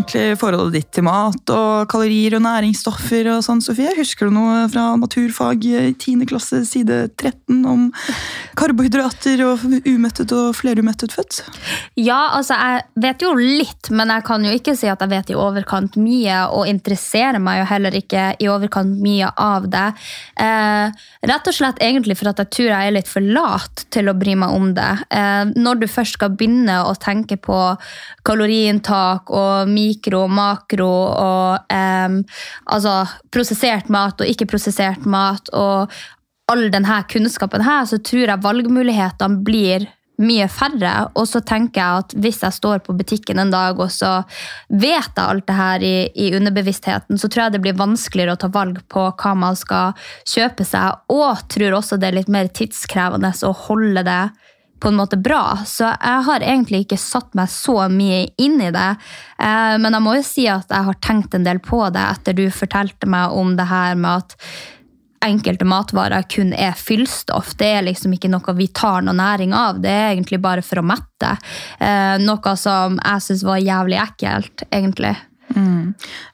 egentlig forholdet ditt til mat og kalorier og næringsstoffer og sånn, Sofie? Husker du noe fra naturfag i 10. klasse, side 13, om karbohydrater og umettet og flerumettet født? Ja, altså jeg vet jo litt, men jeg kan jo ikke si at jeg vet i overkant mye, og interesserer meg jo heller ikke i overkant mye av det. Eh, rett og slett egentlig for at jeg tror jeg er litt for lat til å bry meg om det. Eh, når du først skal begynne å tenke på kaloriinntak og mikro makro og um, altså prosessert mat og ikke prosessert mat og all denne kunnskapen her, så tror jeg valgmulighetene blir mye færre. Og så tenker jeg at hvis jeg står på butikken en dag og så vet jeg alt det her i, i underbevisstheten, så tror jeg det blir vanskeligere å ta valg på hva man skal kjøpe seg. Og tror også det er litt mer tidskrevende å holde det på en måte bra. Så jeg har egentlig ikke satt meg så mye inn i det. Eh, Men jeg må jo si at jeg har tenkt en del på det etter du fortalte meg om det her med at enkelte matvarer kun er fyllstoff. Det er liksom ikke noe vi tar noe næring av. Det er egentlig bare for å mette. Eh, Noe som jeg syns var jævlig ekkelt, egentlig.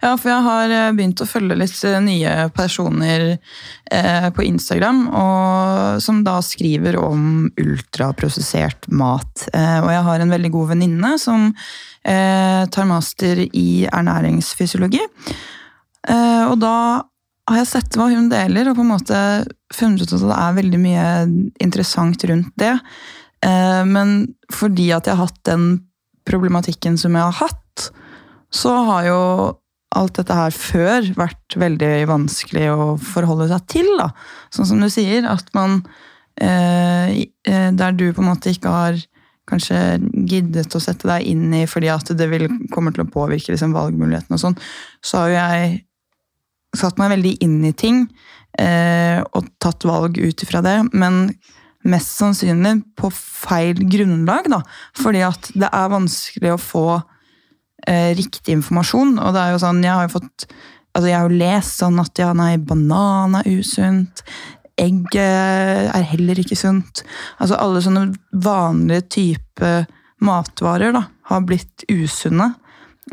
Ja, for jeg har eh, begynt å følge litt eh, nye personer eh, på Instagram, og, som da skriver om ultraprosessert mat. Eh, og jeg har en veldig god venninne som eh, tar master i ernæringsfysiologi. Eh, og da har jeg sett hva hun deler, og på en måte funnet ut at det er veldig mye interessant rundt det. Men fordi at jeg har hatt den problematikken som jeg har hatt, så har jo alt dette her før vært veldig vanskelig å forholde seg til. da. Sånn som du sier, at man eh, eh, Der du på en måte ikke har kanskje giddet å sette deg inn i fordi at det vil, kommer til å påvirke liksom, valgmulighetene og sånn, så har jo jeg satt meg veldig inn i ting eh, og tatt valg ut ifra det, men mest sannsynlig på feil grunnlag, da. Fordi at det er vanskelig å få eh, riktig informasjon, og det er jo sånn, jeg har jo fått Altså, jeg har jo lest sånn at ja, nei, banan er usunt. Egg eh, er heller ikke sunt. Altså, alle sånne vanlige type matvarer da, har blitt usunne.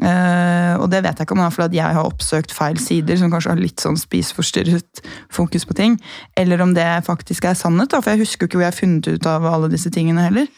Eh, og det vet jeg ikke om det er fordi jeg har oppsøkt feil sider, som kanskje har litt sånn spiseforstyrret fokus på ting, eller om det faktisk er sannhet. da, For jeg husker jo ikke hvor jeg har funnet ut av alle disse tingene heller.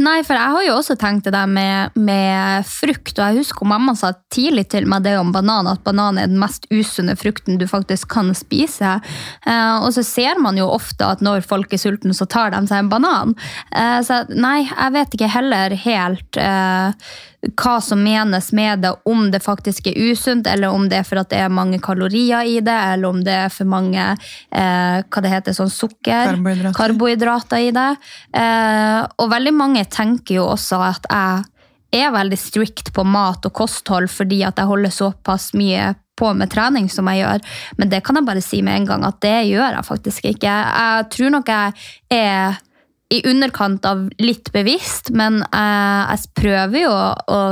Nei, for jeg har jo også tenkt det der med, med frukt, og jeg husker mamma sa tidlig til meg det om banan, at banan er den mest usunne frukten du faktisk kan spise. Eh, og så ser man jo ofte at når folk er sultne, så tar de seg en banan. Eh, så nei, jeg vet ikke heller helt eh, hva som menes med det, om det faktisk er usunt, eller om det er for at det er mange kalorier i det, eller om det er for mange eh, hva det heter, sånn sukker, Karbohydrater. karbohydrater i det. Eh, og veldig mange tenker jo også at jeg er veldig strict på mat og kosthold fordi at jeg holder såpass mye på med trening som jeg gjør, men det kan jeg bare si med en gang at det gjør jeg faktisk ikke. Jeg tror nok jeg er i underkant av litt bevisst, men eh, jeg prøver jo å,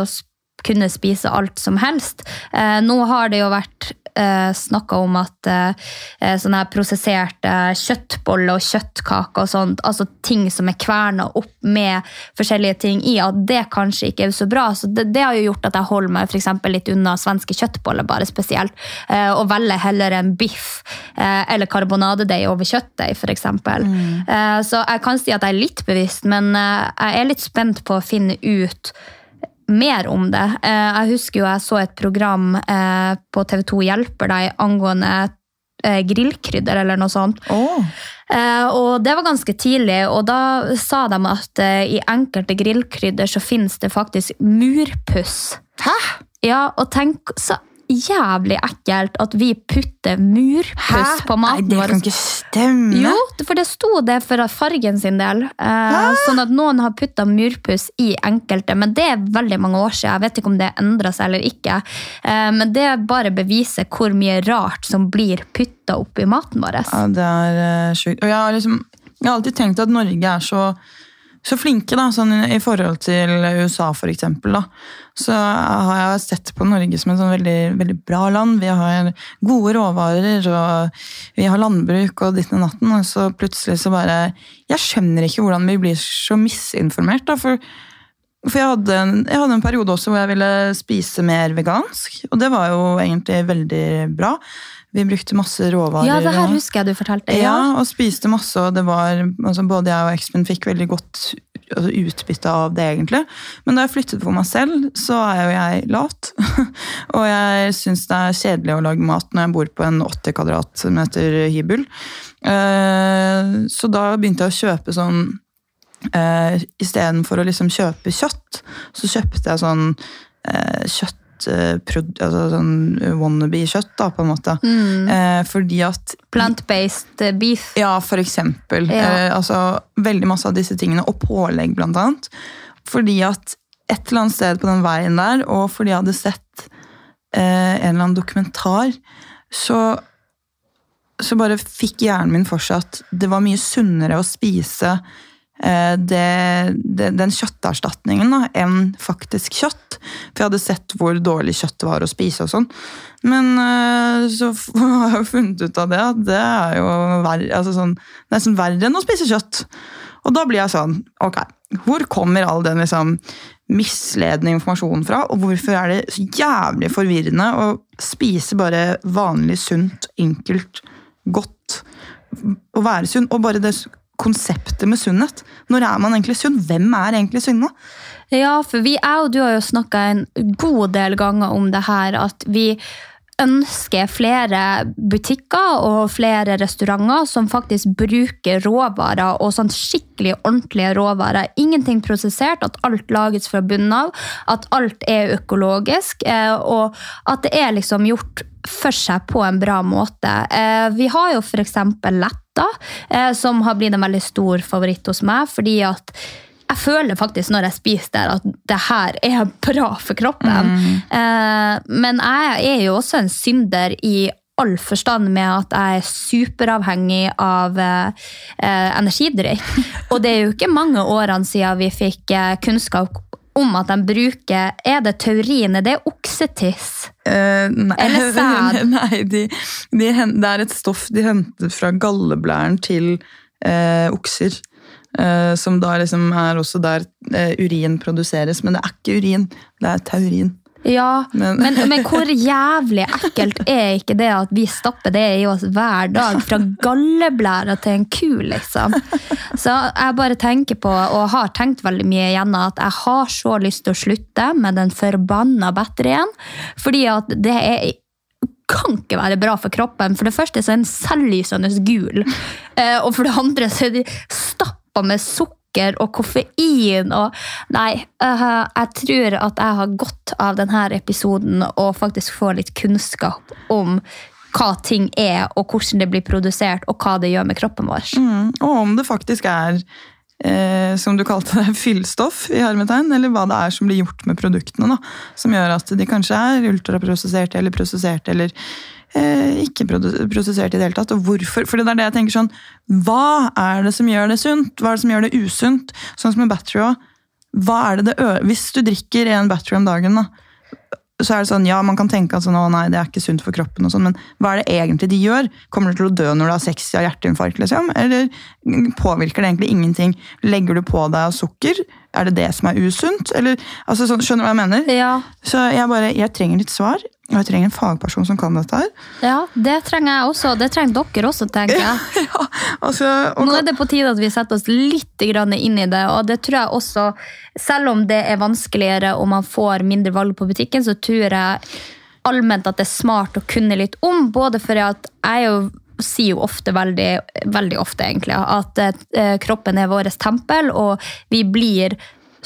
kunne spise alt som helst. Eh, nå har det jo vært eh, snakka om at eh, sånne prosesserte kjøttboller og kjøttkaker og sånt, altså ting som er kverna opp med forskjellige ting i, at det kanskje ikke er så bra. Så det, det har jo gjort at jeg holder meg for litt unna svenske kjøttboller, bare spesielt, eh, og velger heller en biff eh, eller karbonadedeig over kjøttdeig, for eksempel. Eh, så jeg kan si at jeg er litt bevisst, men jeg er litt spent på å finne ut mer om det. Eh, jeg husker jo jeg så et program eh, på TV2 Hjelper deg angående eh, grillkrydder eller noe sånt. Eh, og det var ganske tidlig, og da sa de at i enkelte grillkrydder så finnes det faktisk murpuss. Hæ? Ja, og tenk så jævlig ekkelt at vi putter murpuss på Nei, vår. det vår. kan ikke stemme. Jo, for det sto det for fargen sin del. Eh, sånn at noen har putta murpuss i enkelte, men det er veldig mange år siden. Jeg vet ikke om det endra seg eller ikke. Eh, men det bare beviser hvor mye rart som blir putta oppi maten vår. Ja, det er uh, sjukt. Og jeg har, liksom, jeg har alltid tenkt at Norge er så, så flinke da, sånn i forhold til USA, for eksempel. Da. Så har jeg sett på Norge som et sånn veldig, veldig bra land. Vi har gode råvarer, og vi har landbruk og ditt og natten. Og så plutselig så bare Jeg skjønner ikke hvordan vi blir så misinformert. da, for for jeg hadde, en, jeg hadde en periode også hvor jeg ville spise mer vegansk, og det var jo egentlig veldig bra. Vi brukte masse råvarer. Ja, det her husker jeg du fortalte. ja, og spiste masse, og det var, altså både jeg og ekspen fikk veldig godt altså, utbytte av det, egentlig. Men da jeg flyttet for meg selv, så er jo jeg lat. og jeg syns det er kjedelig å lage mat når jeg bor på en 80 kvadratmeter hybel. Eh, så da begynte jeg å kjøpe sånn uh, Istedenfor å liksom kjøpe kjøtt, så kjøpte jeg sånn eh, kjøtt eh, altså sånn wannabe-kjøtt, da, på en måte. Eh, fordi at Plant-based beef. ja, for eksempel. Ja. Eh, altså, veldig masse av disse tingene, og pålegg blant annet. Fordi at et eller annet sted på den veien der, og fordi jeg hadde sett eh, en eller annen dokumentar, så, så bare fikk hjernen min for seg at det var mye sunnere å spise eh, det, det, den kjøtterstatningen da, enn faktisk kjøtt. For jeg hadde sett hvor dårlig kjøtt var å spise og sånn. Men eh, så har jeg jo funnet ut av det at det er jo verre, altså sånn, nesten verre enn å spise kjøtt. Og da blir jeg sånn, ok, hvor kommer all den liksom misledende informasjonen fra, og hvorfor er det så jævlig forvirrende å spise bare vanlig, sunt, enkelt, godt, å være sunn, og bare det konseptet med sunnhet. Når er man egentlig sunn? Hvem er egentlig sunne? Ja, for vi, jeg og du har jo snakka en god del ganger om det her, at vi ønsker flere butikker og flere restauranter som faktisk bruker råvarer, og sånn skikkelig ordentlige råvarer. Ingenting prosessert, at alt lages fra bunnen av, at alt er økologisk, eh, og at det er liksom gjort for seg på en bra måte. Eh, Vi har jo f.eks. Letta, eh, som har blitt en veldig stor favoritt hos meg, fordi at jeg føler faktisk når jeg spiser der at det her er bra for kroppen. Mm. men jeg er jo også en synder i all forstand med at jeg er superavhengig av eh, eh, energidrikk. Og det er jo ikke mange årene siden vi fikk eh, kunnskap om at de bruker Er det taurin? Er det oksetiss? Eh, nei, Eller sæd? nei de, de, det er et stoff de henter fra galleblæren til eh, okser. Eh, som da liksom er også der eh, urin produseres. Men det er ikke urin, det er taurin. Ja, Men- men, men hvor jævlig ekkelt er ikke det at vi stapper det i oss hver dag? Fra galleblæra til en ku, liksom. Så jeg bare tenker på, og har tenkt veldig mye igjen, at jeg har så lyst til å slutte med den forbanna batterien. Fordi at det er kan ikke være bra for kroppen. For det første så er den selvlysende gul. Eh, og for det andre så er de stappa med sukker og koffein og Nei, eh, jeg tror at jeg har godt av denne episoden og faktisk får litt kunnskap om hva ting er, og hvordan det blir produsert, og hva det gjør med kroppen vår. Mm, og om det faktisk er, eh, som du kalte det, fyllstoff i hermetegn, eller hva det er som blir gjort med produktene, da, som gjør at de kanskje er ultraprosesserte eller prosesserte, eller ikke prosessert i det hele tatt. Og hvorfor? For det er det jeg tenker sånn, hva er det som gjør det sunt? Hva er det som gjør det usunt? Sånn som med battery er ø Hvis du drikker en battery om dagen, da, så er det sånn, ja, man kan tenke at sånn, å nei, det er ikke sunt for kroppen, og sånn, men hva er det egentlig de gjør? Kommer du til å dø når du har sex av hjerteinfarkt, liksom? Eller påvirker det egentlig ingenting? Legger du på deg sukker? Er det det som er usunt? Eller, altså, sånn, skjønner du hva jeg mener? Ja, Så jeg bare, jeg trenger litt svar. Og jeg trenger en fagperson som kan dette her. Ja, det trenger jeg også. Det trenger dere også, tenker jeg. Altså, og, Nå er det på tide at vi setter oss litt inn i det, og det tror jeg også, selv om det er vanskeligere og man får mindre valg på butikken, så tror jeg allment at det er smart å kunne litt om, både fordi at jeg jo sier jo ofte, veldig, veldig ofte egentlig, at eh, kroppen er vårt tempel, og vi blir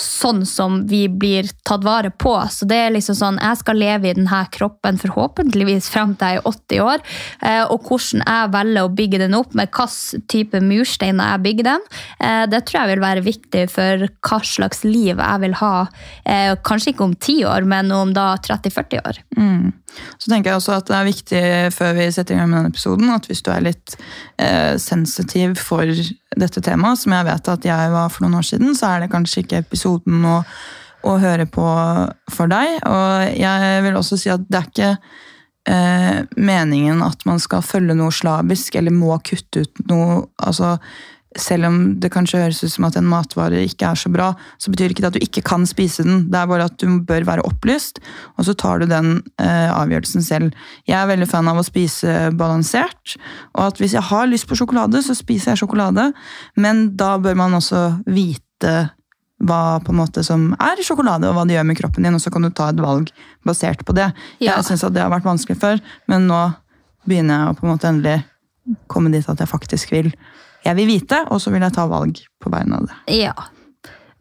sånn som vi blir tatt vare på. Så det er liksom sånn, Jeg skal leve i denne kroppen forhåpentligvis frem til jeg er 80 år. eh, Og hvordan jeg velger å bygge den opp, med hvilken type mursteiner jeg bygger den, eh, det tror jeg vil være viktig for hva slags liv jeg vil ha. eh, Kanskje ikke om 10 år, men om da 30-40 år. Så tenker jeg også at det er viktig før vi setter i gang med denne episoden, at hvis du er litt eh, sensitiv for dette temaet, som jeg vet at jeg var for noen år siden, så er det kanskje ikke episoden å, å høre på for deg. Og jeg vil også si at det er ikke eh, meningen at man skal følge noe slavisk eller må kutte ut noe altså selv om det kanskje høres ut som at en matvare ikke er så bra, så betyr ikke det at du ikke kan spise den. Det er bare at du bør være opplyst, og så tar du den eh, avgjørelsen selv. Jeg er veldig fan av å spise balansert, og at hvis jeg har lyst på sjokolade, så spiser jeg sjokolade, men da bør man også vite hva på en måte som er sjokolade, og hva det gjør med kroppen din, og så kan du ta et valg basert på det. Ja. Jeg syns at det har vært vanskelig før, men nå begynner jeg å på en måte endelig komme dit at jeg faktisk vil jeg vil vite, og så vil jeg ta valg på vegne av det. Ja.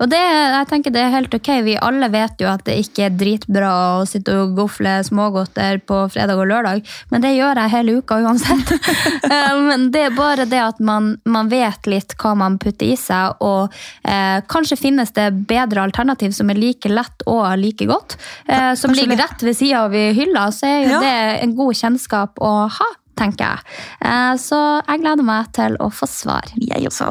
Og det, jeg tenker det er helt ok. Vi alle vet jo at det ikke er dritbra å sitte og gofle smågodter på fredag og lørdag, men det gjør jeg hele uka uansett. Men det er bare det at man, man vet litt hva man putter i seg, og eh, kanskje finnes det bedre alternativ som er like lett og like godt. Eh, som ligger rett ved sida av i hylla, så er jo Ja. det en god kjennskap å ha. Tenker jeg. Eh, Så jeg gleder meg til å få svar. Jeg også.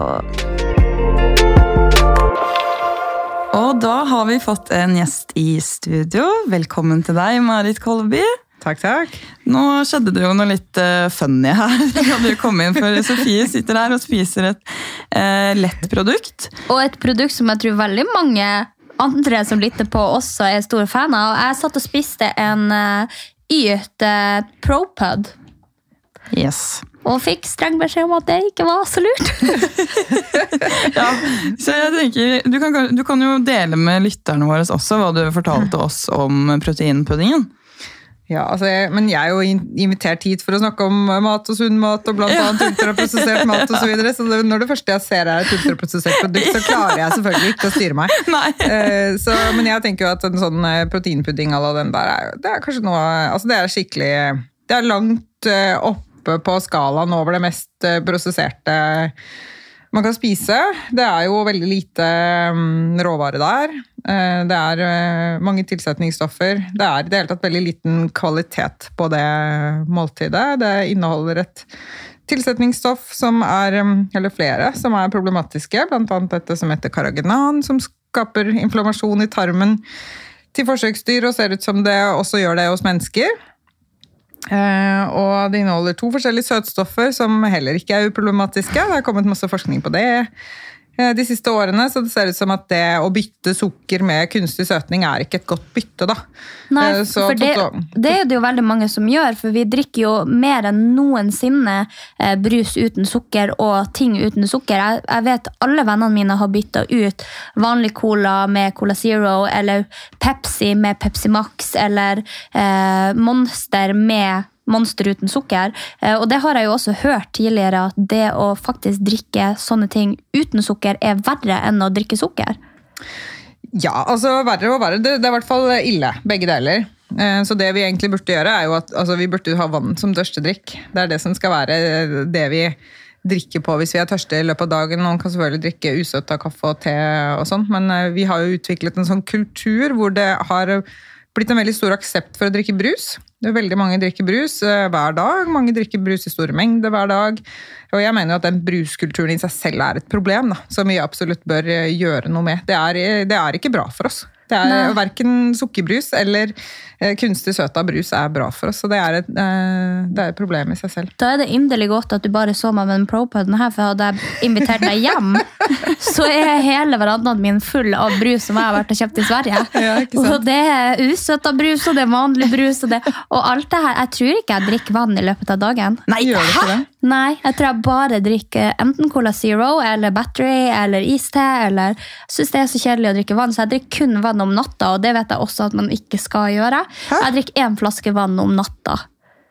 Og da har vi fått en gjest i studio. Velkommen til deg, Marit Kolby. Takk, takk. Nå skjedde det jo noe litt uh, funny her. da du kom inn, for Sofie sitter her og spiser et uh, lett produkt. Og et produkt som jeg tror veldig mange andre som lytter på, også er store fan av. Jeg satt og spiste en uh, Yt uh, ProPud. Yes. Og fikk streng beskjed om at det ikke var så lurt. Ja, så jeg tenker, du kan, du kan jo dele med lytterne våre også hva du fortalte oss om proteinpuddingen. Ja, altså jeg, men jeg er jo invitert hit for å snakke om mat og sunn mat, og blant annet ultraprosessert mat og så videre, så det, når det første jeg ser er et ultraprosessert produkt, så klarer jeg selvfølgelig ikke å styre meg. Nei. Eh, så, men jeg tenker jo at en sånn eh, proteinpudding à la den der, er, det er kanskje noe Altså det er skikkelig Det er langt eh, oppe på skalaen over det mest eh, prosesserte man kan spise. Det er jo veldig lite mm, råvare der. Eh, Det er eh, mange tilsetningsstoffer. Det er i det hele tatt veldig liten kvalitet på det måltidet. Det inneholder et tilsetningsstoff som er, mm, eller flere, som er problematiske. Blant annet dette som heter karagenan, som skaper inflammasjon i tarmen til forsøksdyr, og ser ut som det også gjør det hos mennesker. Eh, og det inneholder to forskjellige søtstoffer som heller ikke er uproblematiske. Det har kommet masse forskning på det de siste årene, så det ser ut som at det å bytte sukker med kunstig søtning er ikke et godt bytte, da. Nei, Eh, så for det, det er det jo veldig mange som gjør, for vi drikker jo mer enn noensinne eh, brus uten sukker og ting uten sukker. Jeg, jeg vet alle vennene mine har bytta ut vanlig cola med Cola Zero, eller Pepsi med Pepsi Max, eller eh, Monster med Monster uten sukker. Eh, og det har jeg jo også hørt tidligere, at det å faktisk drikke sånne ting uten sukker er verre enn å drikke sukker. Ja, altså verre og verre. Det, det er i hvert fall ille, begge deler. Eh, Så det vi egentlig burde gjøre, er jo at altså, vi burde ha vann som tørstedrikk. Det er det som skal være det vi drikker på hvis vi er tørste i løpet av dagen. Noen kan selvfølgelig drikke usøta kaffe og te og sånn, men eh, vi har jo utviklet en sånn kultur hvor det har blitt en veldig stor aksept for å drikke brus. Det er veldig Mange drikker brus eh, hver dag, mange drikker brus i store mengder hver dag. Og jeg mener jo at den bruskulturen i seg selv er et problem, da, som vi absolutt bør eh, gjøre noe med. Det er, det er ikke bra for oss. Det er. Verken sukkerbrus eller eh, kunstig søta brus er bra for oss, så det er et, eh, det er et problem i seg selv. Da er det inderlig godt at du bare så meg med den propuden her, for hadde jeg invitert deg hjem, så er hele verandaen min full av brus som jeg har vært og kjøpt i Sverige. Ja, og det er usøta brus, og det er vanlig brus, og, det, og alt det her. Jeg tror ikke jeg drikker vann i løpet av dagen. Nei, Gjør det? Nei, jeg tror jeg bare drikker enten Cola Zero eller Battery eller iste. eller Jeg syns det er så kjedelig å drikke vann, så jeg drikker kun vann om natta. Og det vet jeg også at man ikke skal gjøre. Jeg drikker én flaske vann om natta.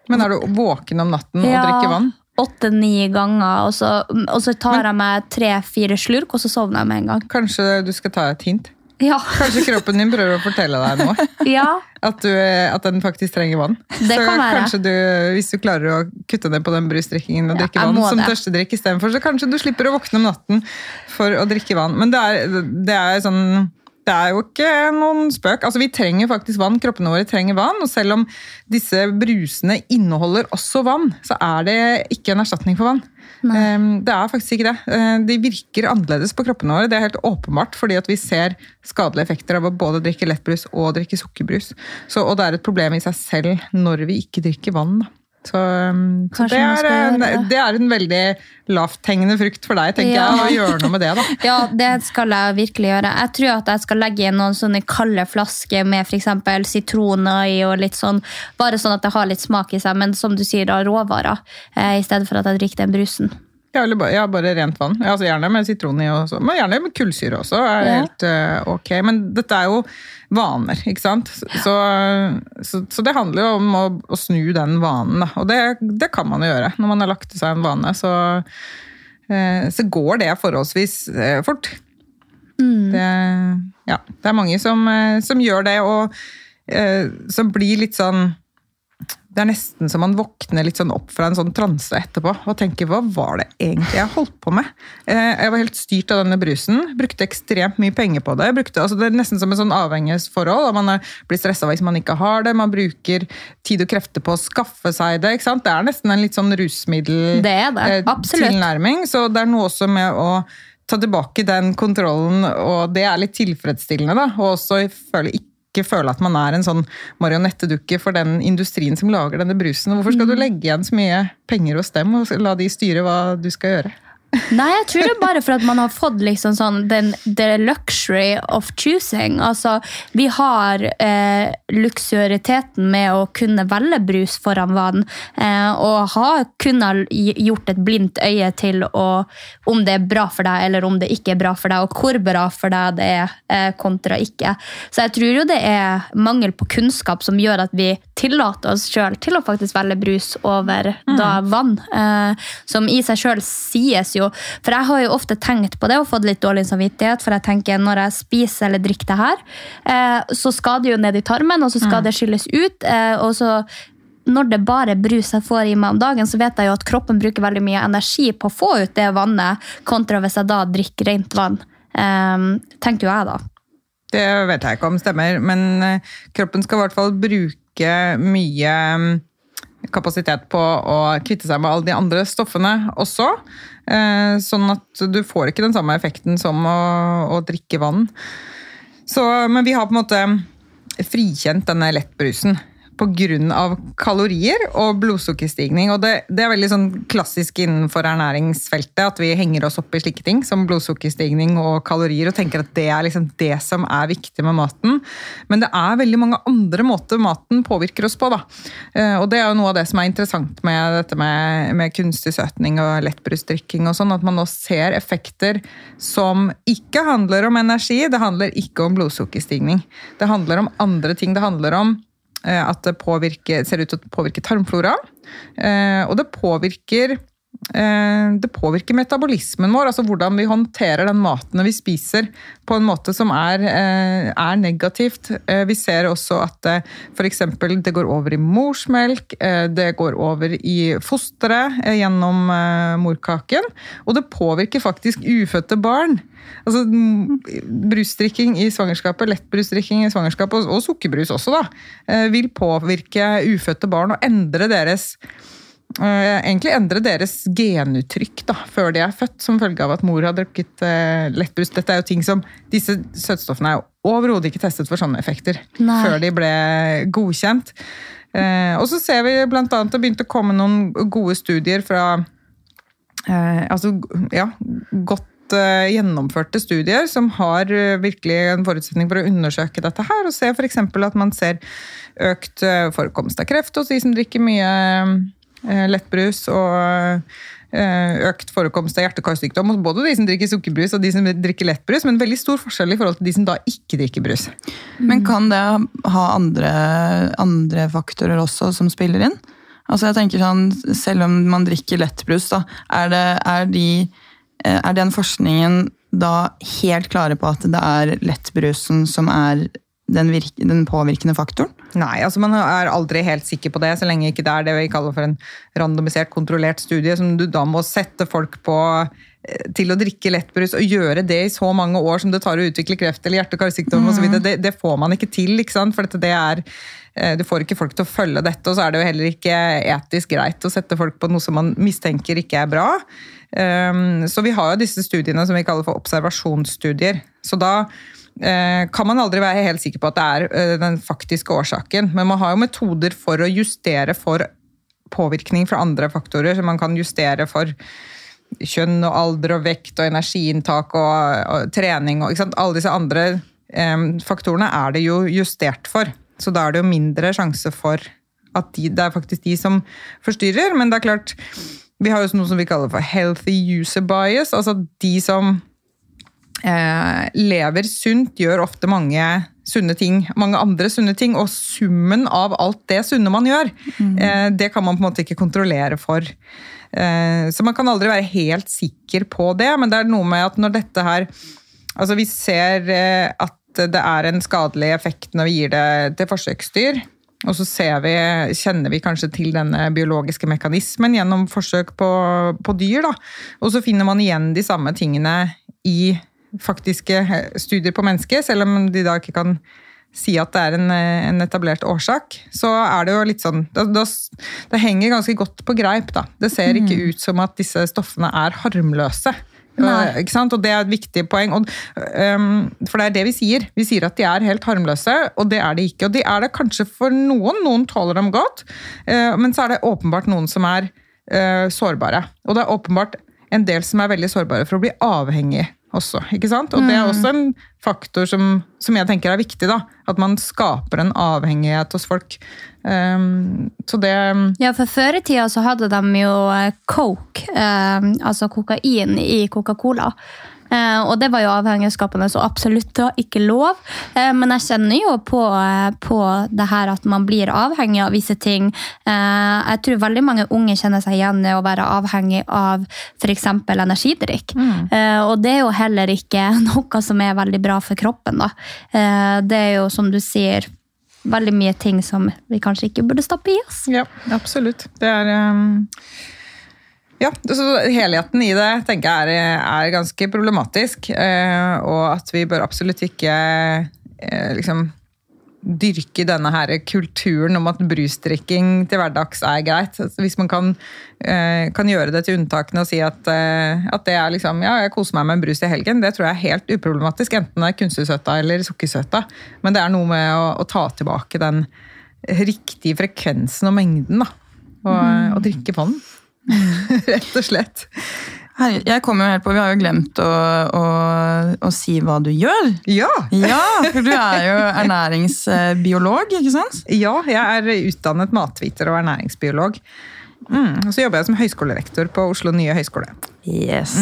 Men er du våken om natten og drikker vann? Åtte-ni ganger, og så, og så tar jeg meg tre-fire slurk, og så sovner jeg med en gang. Kanskje du skal ta et hint? Ja, Kanskje kroppen din prøver å fortelle deg noe? ja. At, du, at den faktisk trenger vann. Det så kan være. kanskje du, hvis du klarer å kutte ned på den brusdrikkingen og drikke ja, vann som tørstedrikk istedenfor, så kanskje du slipper å våkne om natten for å drikke vann. Men det er, det er sånn det er jo ikke noen spøk. Altså, vi trenger faktisk vann. Kroppene våre trenger vann. Og selv om disse brusene inneholder også vann, så er det ikke en erstatning for vann. Nei. det er faktisk ikke det. Uh, de virker annerledes på kroppene våre. Det er helt åpenbart, fordi at vi ser skadelige effekter av å både drikke lettbrus og drikke sukkerbrus. Så, og det er et problem i seg selv når vi ikke drikker vann. Da. Så, um, så det, er, en- det er en veldig lavthengende frukt for deg, tenker Ja. jeg, å gjøre noe med det. da. Ja, det skal jeg virkelig gjøre. Jeg tror at jeg skal legge inn noen sånne kalde flasker med f.eks. sitroner i, og litt sånn, bare sånn at det har litt smak i seg, men som du sier, da råvarer, eh, i stedet for at jeg drikker den brusen. Ja, eller bare, ja, bare rent vann. Altså gjerne med sitron i, også. men gjerne med kullsyre også. er Ja. helt uh, ok. Men dette er jo vaner, ikke sant? Så, så, så det handler jo om å, å snu den vanen, da. Og det, det kan man jo gjøre. Når man har lagt til seg en vane, så, uh, så går det forholdsvis uh, fort. Det, ja, det er mange som, som gjør det, og som blir litt sånn det er nesten så man våkner litt sånn opp fra en sånn transe etterpå og tenker hva var det egentlig jeg holdt på med? Eh, Jeg var helt styrt av denne brusen, brukte ekstremt mye penger på det. Brukte, altså det er nesten som et sånn avhengighetsforhold. og Man blir stressa hvis man ikke har det. Man bruker tid og krefter på å skaffe seg det. Det er nesten en litt sånn rusmiddel Det det, eh. Så det er noe også med å ta tilbake den kontrollen, og det er litt tilfredsstillende. da, Og også føle ikke føle at man er en sånn marionettedukke for den industrien som lager denne brusen. Hvorfor skal du Mm. legge igjen så mye penger hos dem og la de styre hva du skal gjøre? Nei, jeg tror det er bare for at man har fått liksom sånn den, the luxury of choosing. Altså, vi har eh, luksurieteten med å kunne velge brus foran vann, eh, og har kunnet gjort et blindt øye til å, om det er bra for deg, eller om det ikke er bra for deg, og hvor bra for deg det er eh, kontra ikke. Så jeg tror jo det er mangel på kunnskap som gjør at vi tillater oss sjøl til å faktisk velge brus over da vann, eh, som i seg sjøl sies jo For jeg har jo ofte tenkt på det og fått litt dårlig samvittighet, for jeg tenker når jeg spiser eller drikker det her, eh, så skal det jo ned i tarmen, og så skal det skylles ut. eh, og så når det bare er brus jeg får i meg om dagen, så vet jeg jo at kroppen bruker veldig mye energi på å få ut det vannet, kontra hvis jeg da drikker rent vann. Um, tenker jo jeg, da. Det vet jeg ikke om stemmer, men eh, kroppen skal i hvert fall bruke mye mm, kapasitet på å kvitte seg med alle de andre stoffene også. Eh, Sånn at du får ikke den samme effekten som å, å drikke vann. Så, men vi har på en måte frikjent denne lettbrusen pga. kalorier og blodsukkerstigning. Og det, det er veldig sånn klassisk innenfor ernæringsfeltet at vi henger oss opp i slike ting som blodsukkerstigning og kalorier og tenker at det er liksom det som er viktig med maten. Men det er veldig mange andre måter maten påvirker oss på. Da. Eh, Og det er jo noe av det som er interessant med dette med, med kunstig søtning og lettbrusdrikking og sånn, at man nå ser effekter som ikke handler om energi, det handler ikke om blodsukkerstigning. Det handler om andre ting. Det handler om at det påvirker, ser ut til å påvirke tarmflora. eh, Og det påvirker eh, det påvirker metabolismen vår, altså hvordan vi håndterer den maten vi spiser på en måte som er, eh, er negativt. Eh, Vi ser også at f.eks. det går over i morsmelk, eh, det går over i fosteret eh, gjennom eh, morkaken, og det påvirker faktisk ufødte barn. Altså Brusdrikking i svangerskapet, lettbrusdrikking i svangerskapet, og, sukkerbrus også, da, eh, vil påvirke ufødte barn og endre deres eh, egentlig endre deres genuttrykk da, før de er født, som følge av at mor har drukket eh, lettbrus. Dette er jo ting som, Disse søtstoffene er jo overhodet ikke testet for sånne effekter Nei. før de ble godkjent. Eh, og så ser vi annet det begynte å komme noen gode studier fra eh, altså, ja, godt eh, gjennomførte studier som har eh, virkelig en forutsetning for å undersøke dette her, og se f.eks. at man ser økt eh, forekomst av kreft hos de som drikker mye eh, lettbrus, og eh, økt forekomst av hjerte-karsykdom både de som drikker sukkerbrus og de som drikker lettbrus, men veldig stor forskjell i forhold til de som da ikke drikker brus. Men kan det ha andre, andre faktorer også som spiller inn? Altså jeg tenker sånn, Selv om man drikker lettbrus, da, er, det, er, de, eh, er den forskningen da helt klare på at det er lettbrusen som er den, virke, den påvirkende faktoren? Nei, altså man er aldri helt sikker på det, så lenge ikke det er det vi kaller for en randomisert, kontrollert studie, som du da må sette folk på eh, til å drikke lettbrus og gjøre det i så mange år som det tar å utvikle kreft eller hjerte- og karsykdom Mm. osv. Det, det får man ikke til, ikke sant? for det er eh, du får ikke folk til å følge dette, og så er det jo heller ikke etisk greit å sette folk på noe som man mistenker ikke er bra. Um, Så vi har jo disse studiene som vi kaller for observasjonsstudier. Så da kan man aldri være helt sikker på at det er eh, den faktiske årsaken. Men man har jo metoder for å justere for påvirkning fra andre faktorer. Så man kan justere for kjønn og alder og vekt og energiinntak og, og trening og? Alle disse andre eh, faktorene er det jo justert for. Så da er det jo mindre sjanse for at de, det er faktisk de som forstyrrer. Men det er klart, vi har jo noe som vi kaller for healthy user bias. Altså de som eh, lever sunt, gjør ofte mange sunne ting, mange andre sunne ting, og summen av alt det sunne man gjør, eh, det kan man på en måte ikke kontrollere for. Eh, så man kan aldri være helt sikker på det, men det er noe med at når dette her Altså vi ser eh, at det er en skadelig effekt når vi gir det til forsøksdyr. Og så ser vi, kjenner vi kanskje til denne biologiske mekanismen gjennom forsøk på, på dyr. Da. Og så finner man igjen de samme tingene i faktiske studier på mennesket, selv om de da ikke kan si at det er en, en etablert årsak. Så er det jo litt sånn Det, det, det henger ganske godt på greip, da. Det ser ikke ut som at disse stoffene er harmløse. Nei. Ikke sant? Og Det er et viktig poeng. Og, um, for det er det vi sier. Vi sier at de er helt harmløse, og det er de ikke. Og de er det kanskje for noen. Noen tåler dem godt, uh, men så er det åpenbart noen som er uh, sårbare. Og det er åpenbart en del som er veldig sårbare for å bli avhengig også. ikke sant? Og det er også en faktor som, som jeg tenker er viktig. da, At man skaper en avhengighet hos folk. Um, så det Ja, for før i tida så hadde de jo eh, coke, um, altså kokain, i Coca-Cola. Eh, og det var jo avhengighetsskapende, så absolutt var ikke lov. Eh, men jeg kjenner jo på, eh, på det her at man blir avhengig av visse ting. Jeg tror veldig mange unge kjenner seg igjen i å være avhengig av f.eks. energidrikk. Mm. og det er jo heller ikke noe som er veldig bra for kroppen. Da. Det er jo, som du sier, veldig mye ting som vi kanskje ikke burde stappe i oss. Ja, absolutt. Det er um, Ja, så helheten i det tenker jeg er, er ganske problematisk. eh, og at vi bør absolutt ikke eh, liksom dyrke denne her kulturen om at brusdrikking til hverdags er greit. Hvis man kan, eh, kan gjøre det til unntakene og si at, eh, at det er liksom Ja, jeg koser meg med en brus i helgen. Det tror jeg er helt uproblematisk, enten det er kunstig eller sukkersøta. Men det er noe med å, å ta tilbake den riktige frekvensen og mengden, da. Og, og drikke på den. Rett og slett. Herre, jeg kommer jo helt på, Vi har jo glemt å, å, å si hva du gjør. Ja! Ja, for du er jo ernæringsbiolog, ikke sant? Ja, jeg er utdannet matviter og ernæringsbiolog. Mm, og så jobber jeg som høyskolerektor på Oslo nye høyskole. Yes.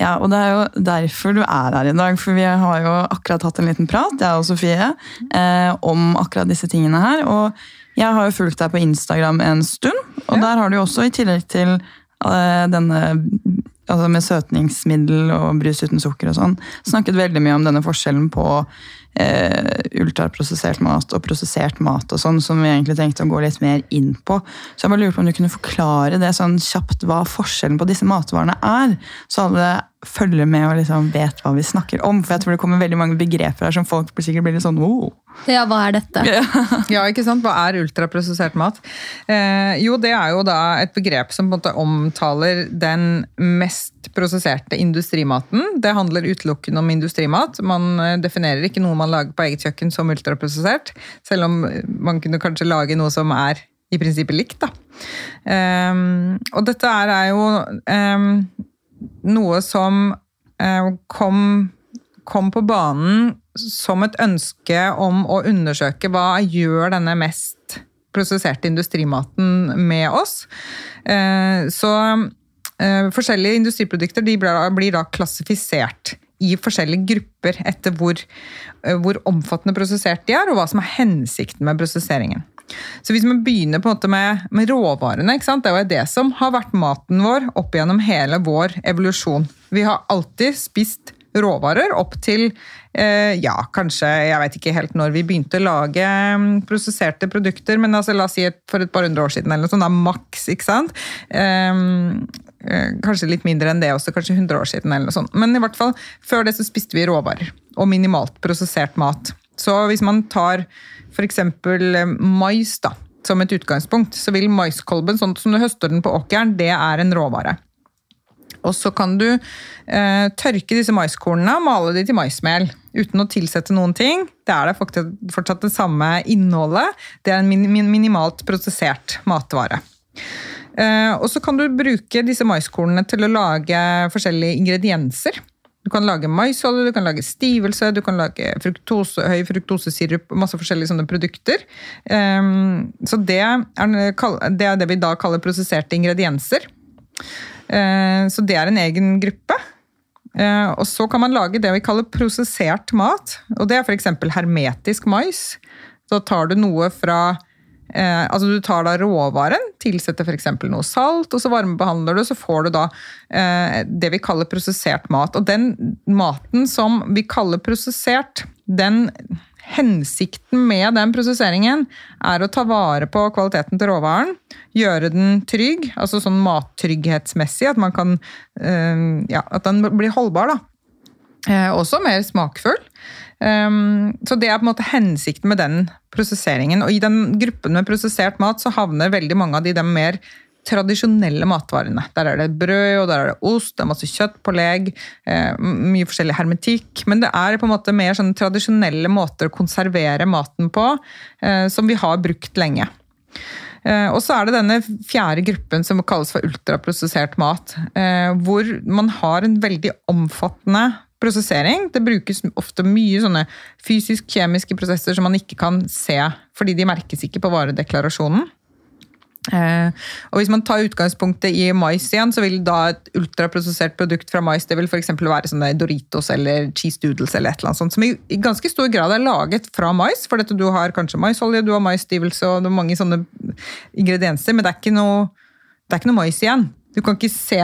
Ja, og det er jo derfor du er her i dag. For vi har jo akkurat hatt en liten prat, jeg og Sofie, eh, om akkurat disse tingene her. Og jeg har jo fulgt deg på Instagram en stund, og der har du jo også, i tillegg til uh, denne altså med søtningsmiddel og brus uten sukker og sånn, snakket veldig mye om denne forskjellen på eh, ultraprosessert mat og prosessert mat og sånn, som vi egentlig tenkte å gå litt mer inn på. Så jeg bare lurer på om du kunne forklare det sånn kjapt hva forskjellen på disse matvarene er, så alle følger med og liksom vet hva vi snakker om. For jeg tror det kommer veldig mange begreper her som folk sikkert blir litt sånn wow. Ja, hva er dette? Ja, ikke sant? Hva er ultraprosessert mat? Eh, jo, det er jo da et begrep som på en måte omtaler den mest prosesserte industrimaten. Det handler utelukkende om industrimat. Man eh, definerer ikke noe man lager på eget kjøkken som ultraprosessert, selv om man kunne kanskje lage noe som er i prinsippet likt. da. Eh, og dette er, er jo eh, noe som eh, kom, kom på banen som et ønske om å undersøke hva gjør denne mest prosesserte industrimaten med oss. Eh, så eh, forskjellige industriprodukter blir da klassifisert i forskjellige grupper etter hvor, hvor, omfattende prosessert de er, og hva som er hensikten med prosesseringen. Så hvis man begynner på en måte med, med råvarene, det er jo det som har vært maten vår opp gjennom hele vår evolusjon. Vi har alltid spist råvarer opp til eh, ja, kanskje Jeg vet ikke helt når vi begynte å lage um, prosesserte produkter, men altså, la oss si for et par hundre år siden, eller noe sånt, da, maks. ikke sant? Eh, kanskje litt mindre enn det også, kanskje 100 år siden. eller noe sånt. Men i hvert fall, før det så spiste vi råvarer og minimalt prosessert mat. Så hvis man tar f.eks. mais da, som et utgangspunkt, så vil maiskolben, sånn som du høster den på åkeren, det er en råvare. Og så kan du eh, tørke disse maiskornene og male de til maismel uten å tilsette noen ting. Det er det fortsatt det samme innholdet. Det er en min minimalt prosessert matvare. Eh, og så kan du bruke disse maiskornene til å lage forskjellige ingredienser. Du kan lage maisolje, du kan lage stivelse, du kan lage fruktose, høy fruktosesirup, masse forskjellige sånne produkter. Um, så det er, det er, det vi da kaller prosesserte ingredienser. Uh, så det er en egen gruppe. Uh, og så kan man lage det vi kaller prosessert mat. Og det er f.eks. hermetisk mais. Da tar du noe fra Eh, altså Du tar da råvaren, tilsetter f.eks. noe salt, og så varmebehandler du, så får du da eh, det vi kaller prosessert mat. Og den maten som vi kaller prosessert, den Hensikten med den prosesseringen er å ta vare på kvaliteten til råvaren. Gjøre den trygg, altså sånn mattrygghetsmessig, at, man kan, eh, ja, at den blir holdbar. da. Eh, også mer smakfull. Um, så det er på en måte hensikten med den prosesseringen. Og i den gruppen med prosessert mat så havner veldig mange av de, de mer tradisjonelle matvarene. Der er det brød, og der er det ost, det er masse kjøttpålegg, eh, mye forskjellig hermetikk. Men det er på en måte mer sånne tradisjonelle måter å konservere maten på, eh, som vi har brukt lenge. Eh, og så er det denne fjerde gruppen som kalles for ultraprosessert mat. Eh, hvor man har en veldig omfattende prosessering. Det brukes ofte mye sånne fysisk-kjemiske prosesser som man ikke kan se, fordi de merkes ikke på varedeklarasjonen. Eh, og Hvis man tar utgangspunktet i mais igjen, så vil da et ultraprosessert produkt fra mais det vil for være sånne Doritos eller cheese doodles eller et eller annet sånt, som i, ganske stor grad er laget fra mais. For dette, du har kanskje maisolje, du har maisstivelse og mange sånne ingredienser, men det er ikke noe, det er ikke noe mais igjen. Du kan ikke se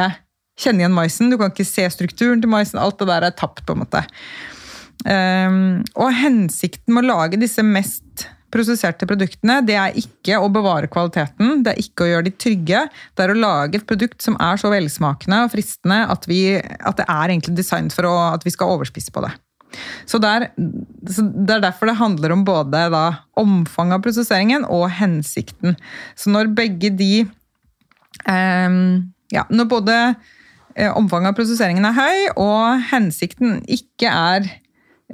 kjenne igjen maisen, du kan ikke se strukturen til maisen. Alt det der er tapt, på en måte. Um, og hensikten med å lage disse mest prosesserte produktene, det er ikke å bevare kvaliteten, det er ikke å gjøre de trygge. Det er å lage et produkt som er så velsmakende og fristende at, vi, at det er egentlig designet for å, at vi skal overspise på det. Så det er, så det er derfor det handler om både da, omfanget av prosesseringen og hensikten. Så når begge de um, Ja, når både omfanget av prosesseringen er høy, og hensikten ikke er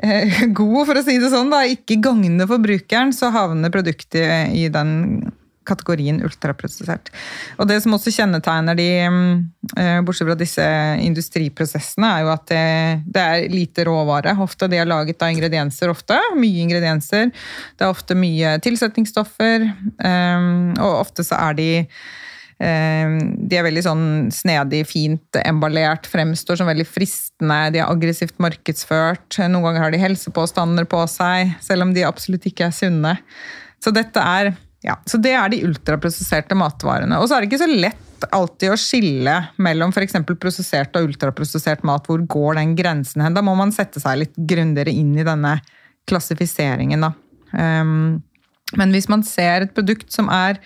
eh, god, for å si det sånn, da, ikke gagner forbrukeren, så havner produktet i den kategorien ultraprosessert. Og Det som også kjennetegner de, eh, bortsett fra disse industriprosessene, er jo at det, det, er lite råvare. Ofte De er laget av ingredienser. ofte, Mye ingredienser. Det er ofte mye tilsetningsstoffer. Og ofte så er de Eh, de er veldig sånn snedig, fint emballert, fremstår som veldig fristende. De er aggressivt markedsført. Noen ganger har de helsepåstander på seg, selv om de absolutt ikke er sunne. Så er ja, så det er de ultraprosesserte matvarene. Og så er det ikke så lett alltid å skille mellom f.eks. prosessert og ultraprosessert mat. Hvor går den grensen hen? Da må man sette seg litt grundigere inn i denne klassifiseringen, da. Um, men hvis man ser et produkt som er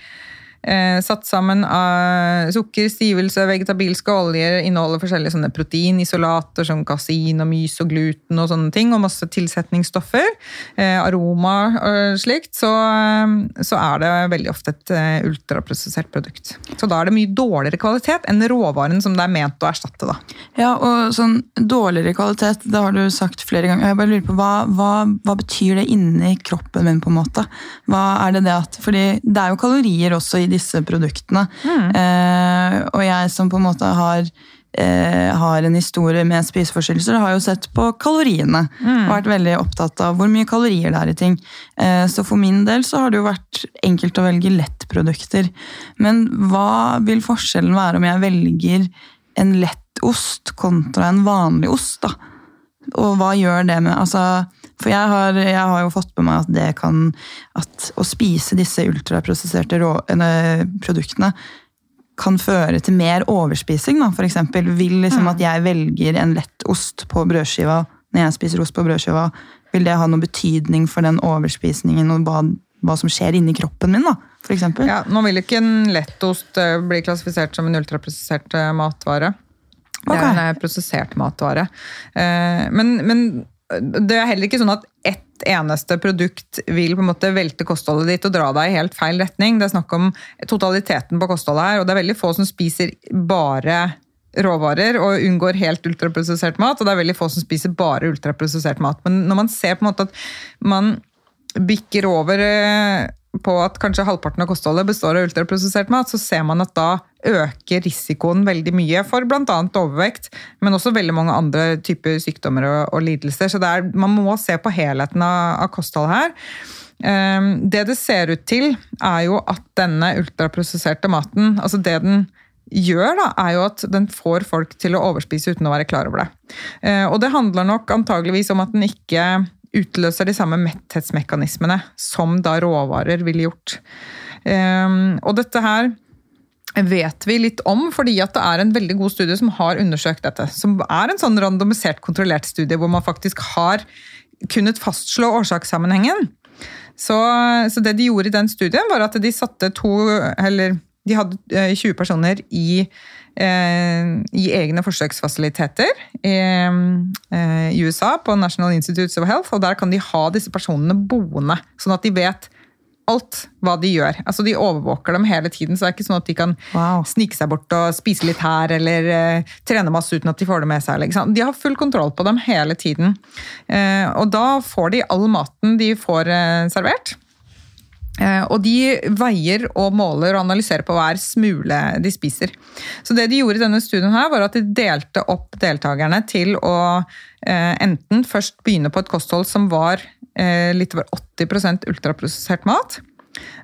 eh, satt sammen av sukker, stivelse, vegetabilske oljer, inneholder forskjellige sånne proteinisolater som kasin og mys og gluten og sånne ting, og masse tilsetningsstoffer, eh, aroma og slikt, så, eh, så er det veldig ofte et eh, ultraprosessert produkt. Så da er det mye dårligere kvalitet enn råvaren som det er ment å erstatte. da. Ja, og sånn dårligere kvalitet, det har du sagt flere ganger. Jeg bare lurer på, hva, hva, hva betyr det inni kroppen min, på en måte? Hva er det det at, fordi det er jo kalorier også i disse produktene. Mm. Eh, og jeg som på en måte har, eh, har en historie med spiseforstyrrelser, har jo sett på kaloriene. Mm. Og vært veldig opptatt av hvor mye kalorier det er i ting. Eh, så for min del så har det jo vært enkelt å velge lettprodukter. Men hva vil forskjellen være om jeg velger en lett ost kontra en vanlig ost? da? Og hva gjør det med altså, For jeg har, jeg har jo fått med meg at det kan At å spise disse ultraprosesserte rå, eh, produktene kan føre til mer overspising. da, eksempel. Vil liksom at jeg velger en lett ost på brødskiva når jeg spiser ost på brødskiva, vil det ha noen betydning for den overspisningen og hva, hva som skjer inni kroppen min? da, for eksempel? Ja, nå vil ikke en lettost eh, bli klassifisert som en ultraprosessert eh, matvare. Det er en prosessert matvare. Men, men det er heller ikke sånn at ett eneste produkt vil på en måte velte kostholdet ditt og dra deg i helt feil retning. Det er snakk om totaliteten på kostholdet her, og det er veldig få som spiser bare råvarer og unngår helt ultraprosessert mat, og det er veldig få som spiser bare ultraprosessert mat. Men når man ser på en måte at man bikker over eh, på at kanskje halvparten av kostholdet består av ultraprosessert mat, så ser man at da øker risikoen veldig mye for bl.a. overvekt, men også veldig mange andre typer sykdommer og, og lidelser. Så er, man må se på helheten av, av kostholdet her. Um, Det det ser ut til, er jo at denne ultraprosesserte maten, altså det den gjør, da, er jo at den får folk til å overspise uten å være klar over det. Eh, Og det handler nok antageligvis om at den ikke utløser de samme metthetsmekanismene som da råvarer ville gjort. Ehm, Og dette her vet vi litt om, fordi at det er en veldig god studie som har undersøkt dette. Som er en sånn randomisert, kontrollert studie hvor man faktisk har kunnet fastslå årsakssammenhengen. Så, så det de gjorde i den studien, var at de satte to Eller de hadde eh, 20 personer i, eh, i egne forsøksfasiliteter i, eh, i USA, på National Institutes of Health, og der kan de ha disse personene boende, sånn at de vet alt hva de gjør. Altså De overvåker dem hele tiden, så det er ikke sånn at de kan Wow. snike seg bort og spise litt her, eller uh, trene masse uten at de får det med seg. Liksom. De har full kontroll på dem hele tiden. Uh, og da får de all maten de får uh, servert. Eh, Og de veier og måler og analyserer på hver smule de spiser. Så det de gjorde i denne studien her, var at de delte opp deltakerne til å eh, enten først begynne på et kosthold som var eh, litt over 80% ultraprosessert mat,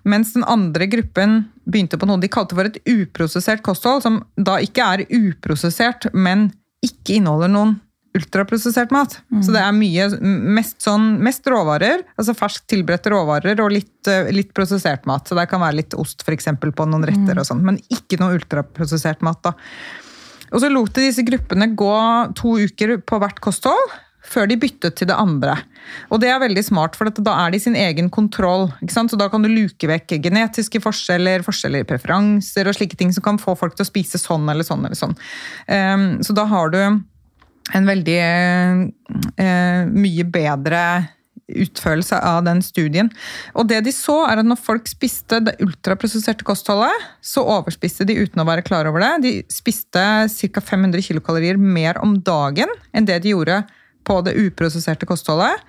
mens den andre gruppen begynte på noe de kalte for et uprosessert kosthold, som da ikke er uprosessert, men ikke inneholder noen ultraprosessert mat. Så det er mye, mest, sånn, mest råvarer, altså ferskt tilberedte råvarer og litt, eh, litt prosessert mat. Så det kan være litt ost for eksempel, på noen retter, og sånn, men ikke noe ultraprosessert mat. da. Og så lot de disse gruppene gå to uker på hvert kosthold, før de byttet til det andre. Og det er veldig smart, for da er de sin egen kontroll. ikke sant? Så da kan du luke vekk genetiske forskjeller, forskjeller i preferanser og slike ting som kan få folk til å spise sånn eller sånn. eller sånn. Um, så da har du en veldig eh, mye bedre utførelse av den studien. Og det de så, er at når folk spiste det ultraprosesserte kostholdet, så overspiste de uten å være klar over det. De spiste ca. 500 kilokalorier mer om dagen enn det de gjorde på det uprosesserte kostholdet.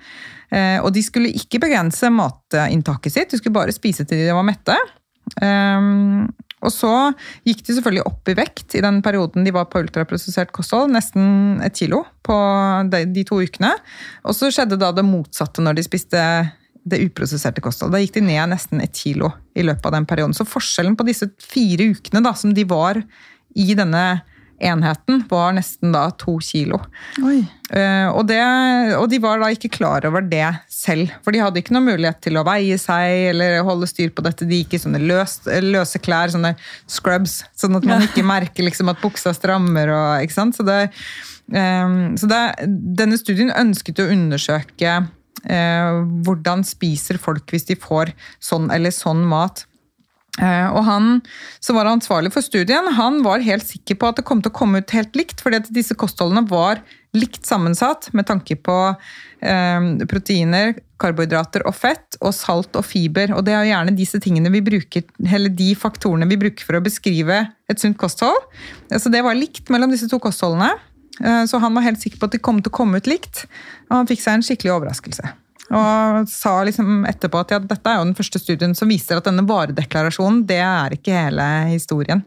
Eh, Og de skulle ikke begrense matinntaket sitt, de skulle bare spise til de var mette. Um, og så gikk de selvfølgelig opp i vekt i den perioden de var på ultraprosessert kosthold, nesten et kilo på de, de to ukene. Og så skjedde da det motsatte når de spiste det uprosesserte kostholdet. Da gikk de ned nesten et kilo i løpet av den perioden. Så forskjellen på disse fire ukene da, som de var i denne enheten, var nesten da to kilo. Oi. Eh, og, det, og de var da ikke klar over det selv, for de hadde ikke noen mulighet til å veie seg eller holde styr på dette. De gikk i sånne løs, løse klær, sånne scrubs, sånn at man ikke merker liksom at buksa strammer. Og, ikke sant? Så, det, eh, så det, denne studien ønsket å undersøke eh, hvordan spiser folk hvis de får sånn eller sånn mat. Eh, og han som var ansvarlig for studien, han var helt sikker på at det kom til å komme ut helt likt, fordi at disse kostholdene var likt sammensatt med tanke på eh, proteiner, karbohydrater og fett, og salt og fiber. Og det er jo gjerne disse tingene vi bruker, eller de faktorene vi bruker for å beskrive et sunt kosthold. Så det var likt mellom disse to kostholdene. Eh, så han var helt sikker på at de kom til å komme ut likt, og han fikk seg en skikkelig overraskelse. Og sa liksom etterpå at ja, dette er jo den første studien som viser at denne varedeklarasjonen det er ikke hele historien.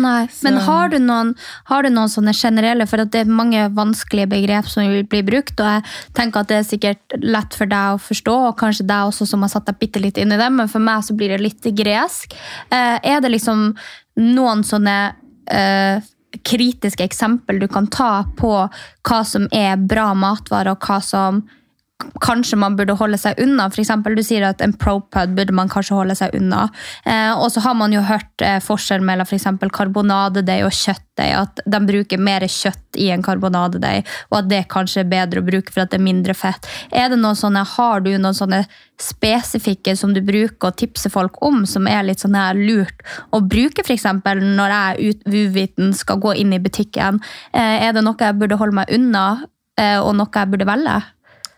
Nei, Så- Men har du, noen, har du noen sånne generelle, for at det er mange vanskelige begrep som vil bli brukt, og jeg tenker at det er sikkert lett for deg å forstå, og kanskje deg også som har satt deg bitte litt inn i det, men for meg så blir det litt gresk. Eh, er det liksom noen sånne eh, kritiske eksempel du kan ta på hva som er bra matvarer, og hva som kanskje man burde holde seg unna. For eksempel, du sier at en propud burde man kanskje holde seg unna. Eh, og så har man jo hørt eh, forskjell mellom for eksempel karbonadedeig og kjøttdeig. At de bruker mer kjøtt i en karbonadedeig, og at det kanskje er bedre å bruke for at det er mindre fett. Er det noen sånne, Har du noen sånne spesifikke som du bruker å tipse folk om, som er litt sånn her lurt å bruke f.eks. når jeg ut- uviten skal gå inn i butikken? Eh, er det noe jeg burde holde meg unna, eh, og noe jeg burde velge?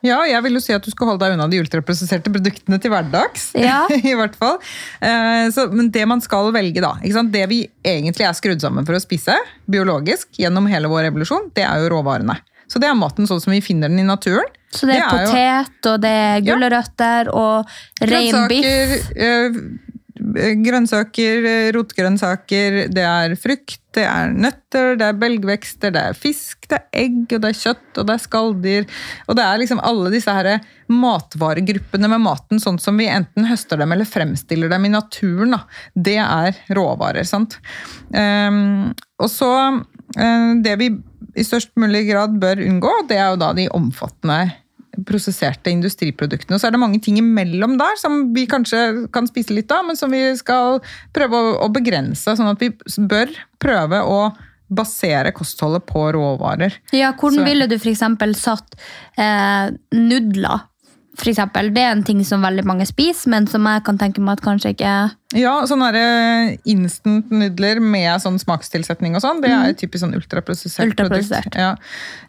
Ja, jeg vil jo si at du skal holde deg unna de ultraprosesserte produktene til hverdags. Ja. I hvert fall. Eh, Så, men det man skal velge, da? Det vi egentlig er skrudd sammen for å spise, biologisk, gjennom hele vår evolusjon, det er jo råvarene. Så det er maten sånn som vi finner den i naturen. Så det er, jo- potet, og det er gulrøtter, og reinbiff. Grønnsaker, eh, grønnsaker, rotgrønnsaker, det er frukt, det er nøtter, det er belgvekster, det er fisk, det er egg, og det er kjøtt, og det er skalldyr. Og det er liksom alle disse her matvaregruppene med maten, sånn som vi enten høster dem eller fremstiller dem i naturen. Da. Det er råvarer, sant. Um, og så eh, det vi i størst mulig grad bør unngå, det er jo da de omfattende prosesserte industriproduktene. Så er det mange ting imellom der som vi kanskje kan spise litt av, men som vi skal prøve å, å begrense. Sånn at vi bør prøve å basere kostholdet på råvarer. Ja, hvordan Så- ville du eksempel satt eh, nudler? For eksempel. Det er en ting som veldig mange spiser, men som jeg kan tenke meg at kanskje ikke Ja, sånne der instant nudler med sånn smakstilsetning og sånn, det er typisk sånn ultraprosessert, Ultraprosessert. produkt. Ja.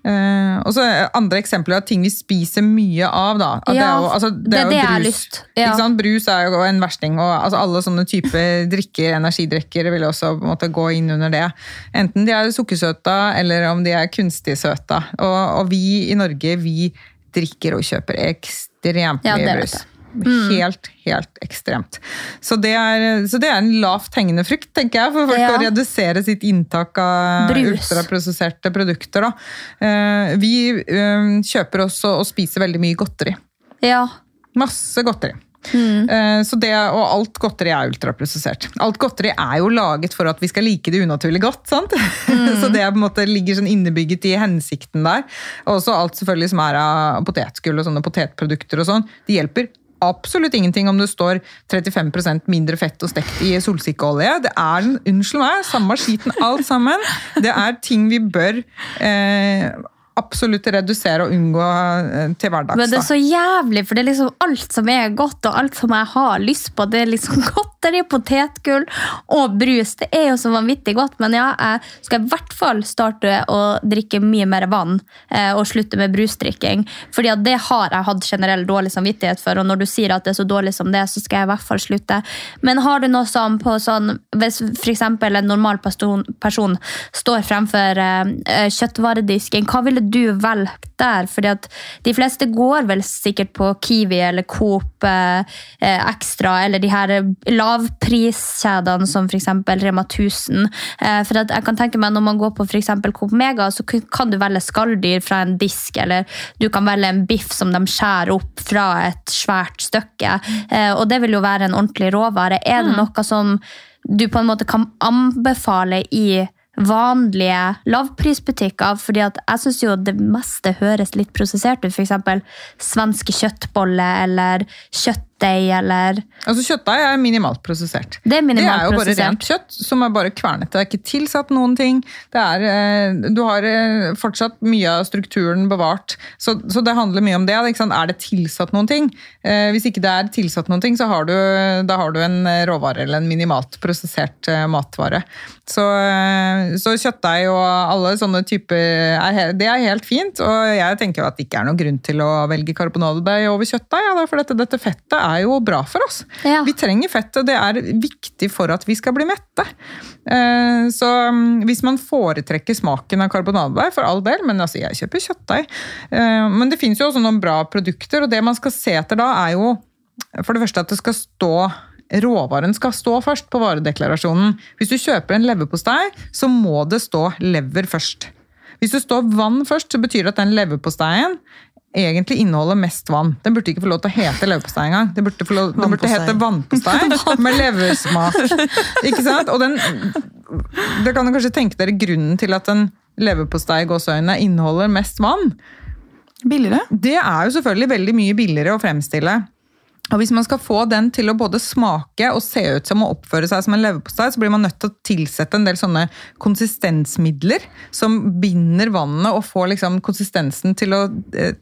Eh, og så andre eksempler av ting vi spiser mye av, da. At det Ja, er jo, altså, det det er det jo har brus. lyst. Ja. Ikke sant? Brus er jo en versting, og altså, alle sånne typer drikker, energidrikker, vil også på en måte gå inn under det. Enten de er sukkersøta, eller om de er kunstig søta. Og, og vi i Norge, vi drikker og kjøper ekstremt Ja, mye vet brus. Helt, helt ekstremt. Så det, er, så det er en lavt hengende frukt, tenker jeg, for folk Ja. å redusere sitt inntak av Brus. ultraprosesserte produkter. Da. Eh, Vi eh, kjøper også og spiser veldig mye godteri. Ja. Masse godteri. Mm. Eh, Så det, og alt godteri er ultraprosessert. Alt godteri er jo laget for at vi skal like det unaturlig godt. sant? Mm. Så det på en måte ligger sånn innebygget i hensikten der. Og også alt selvfølgelig som er av potetgull og sånne potetprodukter og sånn. Det hjelper absolutt ingenting om det står 35% mindre fett og stekt i solsikkeolje. Det er den, unnskyld meg, samme skiten alt sammen. Det er ting vi bør eh, absolutt redusere og unngå eh, til hverdags. Men det er så jævlig, for det er liksom alt som er godt, og alt som jeg har lyst på. Det er liksom godteri, potetgull og brus. Det er jo så vanvittig godt. Men ja, jeg skal i hvert fall starte å drikke mye mer vann eh, og slutte med brusdrikking. Fordi det har jeg hatt generell dårlig samvittighet for, og når du sier at det er så dårlig som det, så skal jeg i hvert fall slutte. Men har du noe sånn på sånn Hvis f.eks. en normal person, person står fremfor eh, kjøttvaredisken, hva ville du valgt der? Fordi at de fleste går vel sikkert på Kiwi eller Coop eh, eh, Extra, eller de her lavpriskjedene som f.eks. Rema 1000. Eh, for jeg kan tenke meg Når man går på f.eks. Coop Mega, så kan du velge skalldyr fra en disk, eller du kan velge en biff som de skjærer opp fra et svært stykke. Eh, og det vil jo være en ordentlig råvare. Er det noe som du på en måte kan anbefale i vanlige lavprisbutikker, fordi jeg synes jo det meste høres litt prosessert ut, eksempel svenske kjøttboller eller kjøttdeig kjøttdeig eller Altså Kjøttdeig er minimalt prosessert. Det er minimalt det er jo bare rent kjøtt som er bare kvernet. Det er ikke tilsatt noen ting. Det er, eh, du har eh, fortsatt mye av strukturen bevart. Så, så det handler mye om det. Er det tilsatt noen ting? Eh, hvis ikke det er tilsatt noen ting, så har du, da har du en råvare eller en minimalt prosessert matvare. Så, så kjøttdeig og alle sånne typer er, Det er helt fint. Og jeg tenker jo at det ikke er noen grunn til å velge karbonadedeig over kjøttdeig. Ja, for dette, dette fettet er jo bra for oss. Ja. Vi trenger fett, og det er viktig for at vi skal bli mette. Eh, Så mm, hvis man foretrekker smaken av karbonadedeig, for all del, men altså, jeg kjøper kjøttdeig. Eh, Men det finnes jo også noen bra produkter, og det man skal se etter da, er jo for det første at det skal stå Råvaren skal stå først på varedeklarasjonen. Hvis du kjøper en leverpostei, så må det stå lever først. Hvis det står vann først, så betyr det at den leverposteien egentlig inneholder mest vann. Den burde ikke få lov til å hete leverpostei engang. Den burde, få lov, den burde hete vannpostei med leversmak. Ikke sant? Og den, Dere kan kanskje tenke dere grunnen til at en leverpostei i gåseøynene inneholder mest vann. Billigere? Det er jo selvfølgelig veldig mye billigere å fremstille. Og Hvis man skal få den til å både smake og se ut som å oppføre seg som en leverpostei, så blir man nødt til å tilsette en del sånne konsistensmidler som binder vannet og får liksom konsistensen til å eh,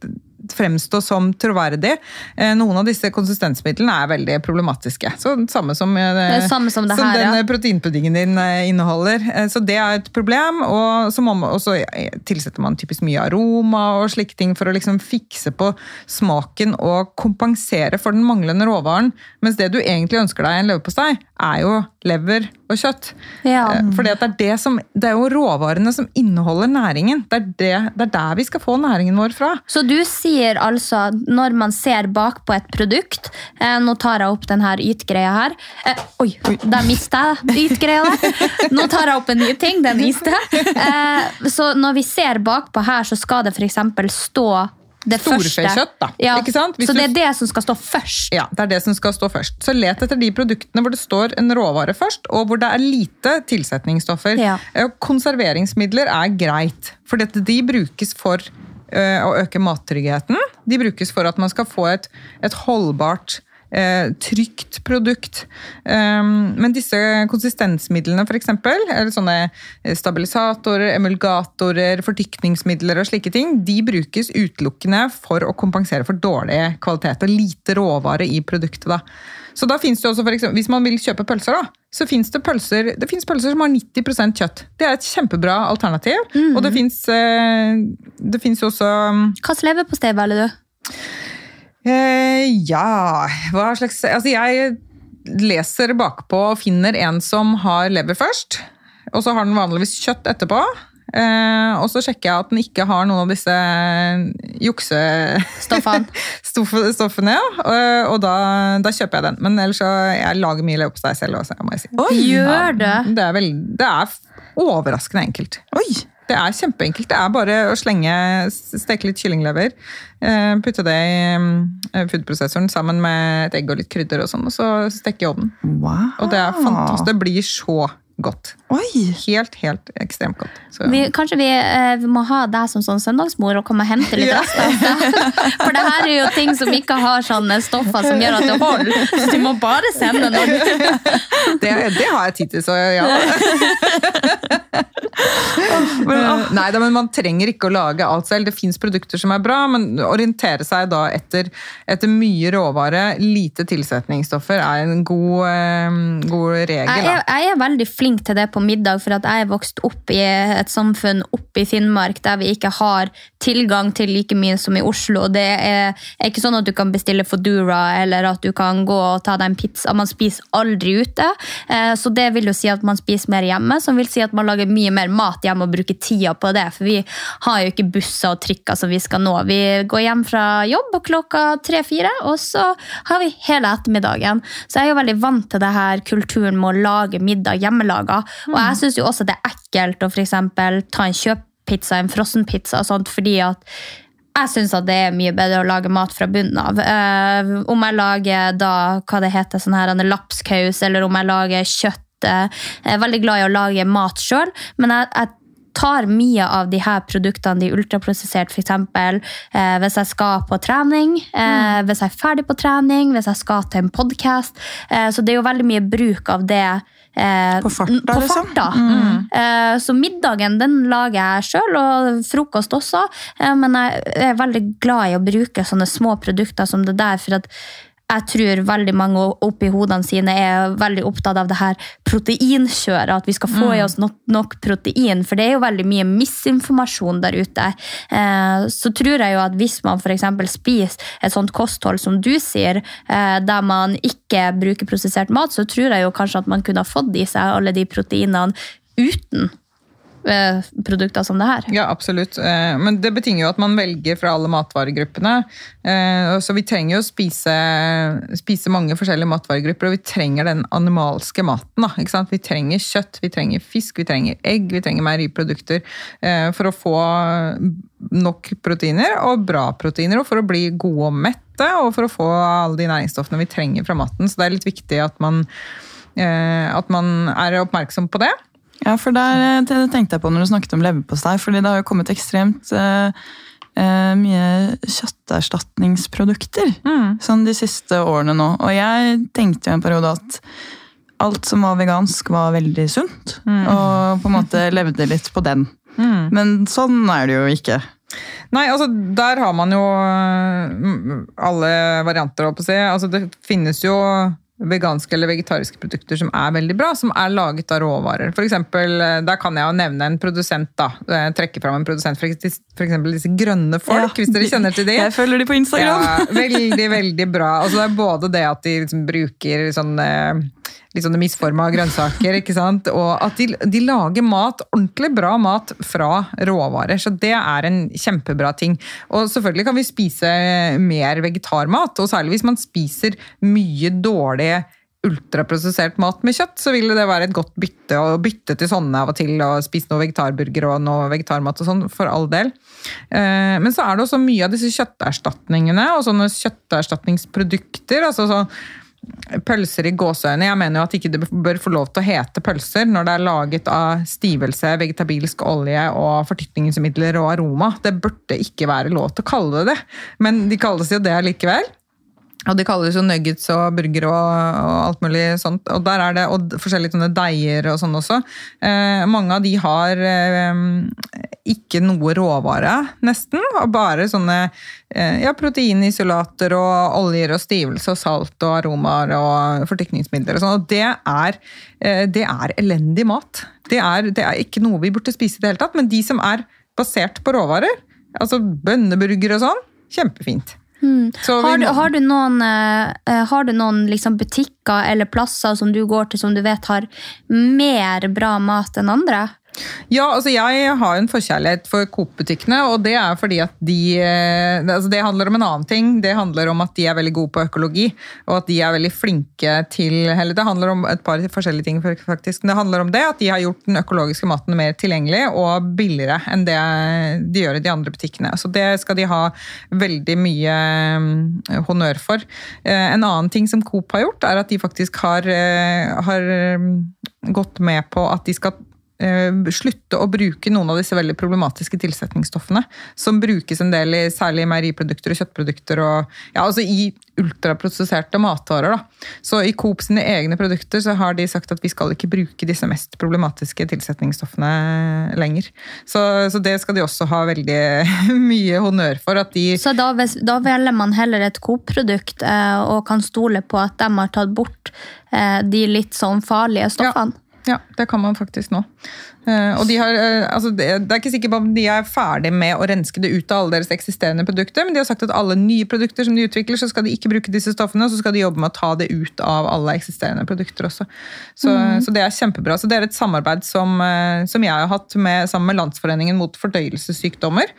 fremstå som troverdig. Eh, Noen av disse konsistensmidlene er veldig problematiske. Så Samme som, eh, Det samme som det her, den ja. eh, proteinpuddingen din eh, inneholder. Eh, Så det er et problem. Og så man, og så tilsetter man typisk mye aroma og slike ting for å liksom fikse på smaken og kompensere for den manglende råvaren. Mens det du egentlig ønsker deg i en leverpostei, er jo lever og kjøtt. Ja. For Fordi det, det, som, det er jo råvarene som inneholder næringen. Det er, det, det er der vi skal få næringen vår fra. Så du sier altså, når man ser bak på et produkt eh, Nå tar jeg opp den her ytgreia her. Eh, oi, der mista jeg ytgreia der. Nå tar jeg opp en ny ting. Den iste. Eh, så når vi ser bakpå her, så skal det f.eks. stå det. Storfekjøtt, da. Ja, Ikke sant? Hvis så det er det som skal stå først. Ja, det er det som skal stå først. Så let etter de produktene hvor det står en råvare først, og hvor det er lite tilsetningsstoffer. Ja. Eh, Konserveringsmidler er greit, for dette, de brukes for eh, å øke mattryggheten. De brukes for at man skal få et, et holdbart eh, trygt produkt. Um, men disse konsistensmidlene, eksempel, eller sånne stabilisatorer, emulgatorer, fortykningsmidler og slike ting, de brukes utelukkende for å kompensere for dårlig kvalitet og lite råvare i produktet. Da. Så da finnes det også, for eksempel, Hvis man vil kjøpe pølser, da, så finnes det pølser det finnes pølser som har 90% kjøtt. Det er et kjempebra alternativ. Og det finnes, eh, det finnes jo også Hva slags leverpostei velger du? Eh, ja Hva slags Altså, jeg leser bakpå og finner en som har lever først. Og så har den vanligvis kjøtt etterpå. Eh, og så sjekker jeg at den ikke har noen av disse Stoffene. juksestoffene. Ja. Og, og da, da kjøper jeg den. Men ellers så jeg lager mye leverpostei selv også, må jeg si. Gjør du? Det er, vel, det er overraskende enkelt. Oi! Det er kjempeenkelt. Det er bare å slenge, steke litt kyllinglever, eh, putte det i eh, foodprosessoren sammen med et egg og litt krydder, og sånn, og så steke i ovnen. Wow. Og det er fantastisk. Det blir så godt. Oi! Helt, helt ekstremt godt. Vi, kanskje vi, eh, vi må ha deg som sånn søndagsmor og komme og hente litt Ja. rester. For det her er jo ting som ikke har sånne stoffer som gjør at det holder. Så du må bare sende noen. Det, det har jeg tid til, så ja. Nei, da, men Man trenger ikke å lage alt selv. Det fins produkter som er bra, men orientere seg da etter, etter mye råvare, lite tilsetningsstoffer, er en god, eh, god regel. jeg er, jeg er veldig flink til det på middag, for at jeg er vokst opp i et samfunn oppe i Finnmark der vi ikke har tilgang til like mye som i Oslo. Det er, er ikke sånn at du kan bestille Foodora, eller at du kan gå og ta deg en pizza. Man spiser aldri ute. Eh, Så det vil jo si at man spiser mer hjemme, som vil si at man lager mye mer mat hjemme og bruker tida på det. For vi har jo ikke busser og trikker som vi skal nå. Vi går hjem fra jobb klokka tre-fire, og så har vi hele ettermiddagen. Så jeg er jo veldig vant til det her kulturen med å lage middag hjemmelaga. Og jeg syns jo også det er ekkelt å for eksempel ta en kjøppizza, en frossenpizza, og sånt, fordi at jeg syns det er mye bedre å lage mat fra bunnen av. Eh, om jeg lager da, hva det heter, sånn her, en lapskaus, eller om jeg lager kjøtt. eh, Jeg er veldig glad i å lage mat sjøl, men jeg, jeg tar mye av de her produktene, de ultraprosessert f.eks. Eh, hvis jeg skal på trening, eh, hvis jeg er ferdig på trening, hvis jeg skal til en podkast. Eh, så det er jo veldig mye bruk av det. Eh, På farta, på liksom. Mm. Eh, så middagen den lager jeg sjøl, og frokost også. Eh, men jeg er veldig glad i å bruke sånne små produkter som det der. for at jeg tror veldig mange oppi hodene sine er veldig opptatt av det her proteinkjøret, at vi skal få i oss nok, nok protein, for det er jo veldig mye misinformasjon der ute. Eh, så tror jeg jo at hvis man f.eks. spiser et sånt kosthold som du sier, eh, der man ikke bruker prosessert mat, så tror jeg jo kanskje at man kunne ha fått i seg alle de proteinene uten produkter som det her. Ja, absolutt. Eh, Men det betinger jo at man velger fra alle matvaregruppene. Eh, Så vi trenger jo å spise, spise mange forskjellige matvaregrupper, og vi trenger den animalske maten. Da? Vi trenger kjøtt, vi trenger fisk, vi trenger egg, vi trenger meieriprodukter eh, for å få nok proteiner, og bra proteiner, og for å bli gode og mette, og for å få alle de næringsstoffene vi trenger fra maten. Så det er litt viktig at man, eh, at man er oppmerksom på det. Ja, for der eh, tenkte jeg på når du snakket om leverpostei, fordi det har jo kommet ekstremt uh, mye kjøtterstatningsprodukter sånn de siste årene nå. Og jeg tenkte jo en periode at alt som var vegansk, var veldig sunt. Og på en måte levde litt på den. Men sånn er det jo ikke. Nei, altså der har man jo mm, alle varianter, holdt på å si. Altså, det finnes jo veganske eller vegetariske produkter som er veldig bra, som er laget av råvarer. For eksempel, eh, der kan jeg jo nevne en produsent, da. Eh, Trekke fram en produsent, for eksempel disse grønne folk, Ja. hvis dere kjenner til de. Jeg følger de på Instagram. Ja, veldig, veldig bra. Altså, det er både det at de liksom bruker sånn eh, litt sånne misforma grønnsaker, ikke sant? og at de, de lager mat, ordentlig bra mat fra råvarer. Så det er en kjempebra ting. Og selvfølgelig kan vi spise mer vegetarmat, og særlig hvis man spiser mye dårlig ultraprosessert mat med kjøtt, så ville det være et godt bytte å bytte til sånne av og til, og spise noe vegetarburger og noe vegetarmat og sånn, for all del. Eh, Men så er det også mye av disse kjøtterstatningene og sånne kjøtterstatningsprodukter. altså sånn Pølser i gåseøyne. Jeg mener jo at ikke det bør få lov til å hete pølser når det er laget av stivelse, vegetabilsk olje og fortykningsmidler og aroma. Det burde ikke være lov til å kalle det det, men de kalles jo det likevel. Og de kalles jo nuggets og burger og, og alt mulig sånt. Og der er det og forskjellige sånne deiger og sånn også. Eh, mange av de har eh, ikke noe råvare, nesten. Og bare sånne eh, ja, proteinisolater og oljer og stivelse og salt og aromaer og fortykningsmidler og sånn. Og det er, eh, det er elendig mat. Det er, det er ikke noe vi burde spise i det hele tatt. Men de som er basert på råvarer, altså bønneburger og sånn, kjempefint. Vi Har du, har du noen, eh, har du noen liksom butikker eller plasser som du går til som du vet har mer bra mat enn andre? Ja, altså jeg har en forkjærlighet for Coop-butikkene, og det er fordi at de eh, altså Det handler om en annen ting. Det handler om at de er veldig gode på økologi, og at de er veldig flinke til Eller det handler om et par forskjellige ting, faktisk. Men det handler om det at de har gjort den økologiske maten mer tilgjengelig og billigere enn det de gjør i de andre butikkene. Så det skal de ha veldig mye mm, honnør for. Eh, En annen ting som Coop har gjort, er at de faktisk har, eh, har mm, gått med på at de skal eh, slutte å bruke noen av disse veldig problematiske tilsetningsstoffene som brukes en del i særlig meieriprodukter og kjøttprodukter og ja, altså i ultraprosesserte matvarer. Da. Så i Coop sine egne produkter så har de sagt at vi skal ikke bruke disse mest problematiske tilsetningsstoffene lenger. Så, så det skal de også ha veldig mye honnør for. At de Så da, da velger man heller et Coop-produkt eh, og kan stole på at de har tatt bort eh, de litt sånn farlige stoffene? Ja, det kan man faktisk nå. Eh, og de har, eh, altså det, er ikke sikkert om de er ferdig med å renske det ut av alle deres eksisterende produkter, men de har sagt at alle nye produkter som de utvikler, så skal de ikke bruke disse stoffene, og så skal de jobbe med å ta det ut av alle eksisterende produkter også. Så, så det er kjempebra. Så det er et samarbeid som, eh, som jeg har hatt med, sammen med Landsforeningen mot fordøyelsessykdommer,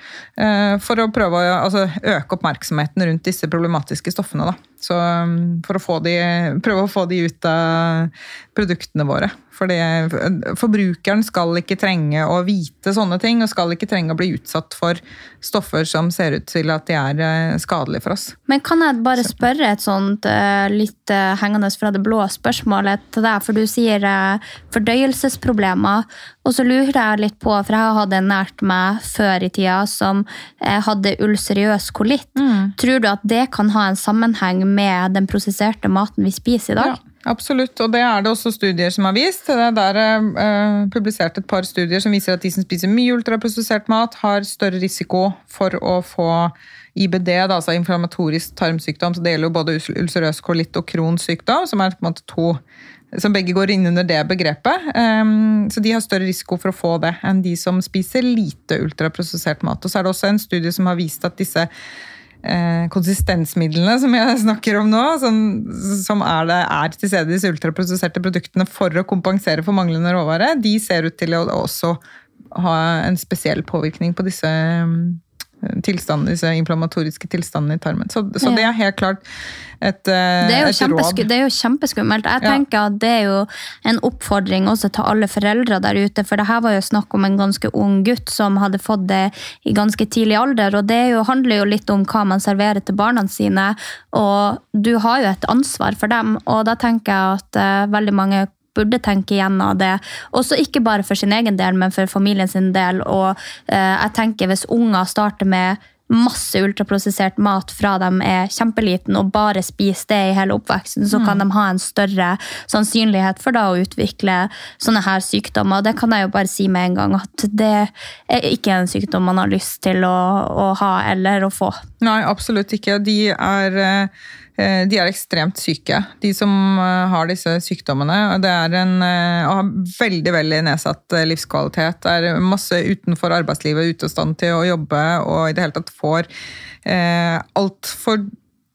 for å prøve å altså, øke oppmerksomheten rundt disse problematiske stoffene. Da. Så um, for å få de, prøve å få de ut av produktene våre. Fordi forbrukeren skal ikke trenge å vite sånne ting, og skal ikke trenge å bli utsatt for stoffer som ser ut til at de er eh, skadelige for oss. Men kan jeg bare spørre et sånt eh, litt eh, hengende fra det blå spørsmålet til deg? For du sier fordøyelsesproblemer. Og så lurer jeg litt på, for jeg hadde en nært meg før i tida som hadde ulseriøs kolitt. Mm. Tror du at det kan ha en sammenheng med den prosesserte maten vi spiser i dag? Ja, absolutt, og det er det også studier som har vist. Det er der eh, publisert et par studier som viser at de som spiser mye ultraprosessert mat, har større risiko for å få IBD, da, altså inflammatorisk tarmsykdom. Så det gjelder jo både ulcerøs kolitt og Crohns sykdom, som er på en måte to som begge går inn under det begrepet. Um, så de har større risiko for å få det enn de som spiser lite ultraprosessert mat. Og så er det også en studie som har vist at disse eh, konsistensmidlene som jeg snakker om nå, som, som er, det, er til stede i disse ultraprosesserte produktene for å kompensere for manglende råvare, de ser ut til å også ha en spesiell påvirkning på disse mm, tilstandene, disse inflammatoriske tilstandene i tarmen. Så, så Ja. det er helt klart et, eh, Det er, et råd. det er jo kjempeskummelt. Jeg Ja. tenker at Det er jo en oppfordring også til alle foreldre der ute. For det her var jo snakk om en ganske ung gutt som hadde fått det i ganske tidlig alder. og Det jo, handler jo litt om hva man serverer til barna sine. Og du har jo et ansvar for dem. Og da tenker jeg at uh, veldig mange burde tenke gjennom det. Også ikke bare for sin egen del, men for familien sin del. Og eh, jeg tenker hvis unger starter med masse ultraprosessert mat fra de er kjempeliten og bare spiser det i hele oppveksten, så kan de ha en større sannsynlighet for da å utvikle sånne her sykdommer. Det kan jeg jo bare si med en gang, at det er ikke en sykdom man har lyst til å, å ha eller å få. Nei, absolutt ikke. De er, eh, de er ekstremt syke, de som eh, har disse sykdommene. Det er en, eh, og har veldig veldig nedsatt eh, livskvalitet. Er masse utenfor arbeidslivet, ute av stand til å jobbe, og i det hele tatt får eh, altfor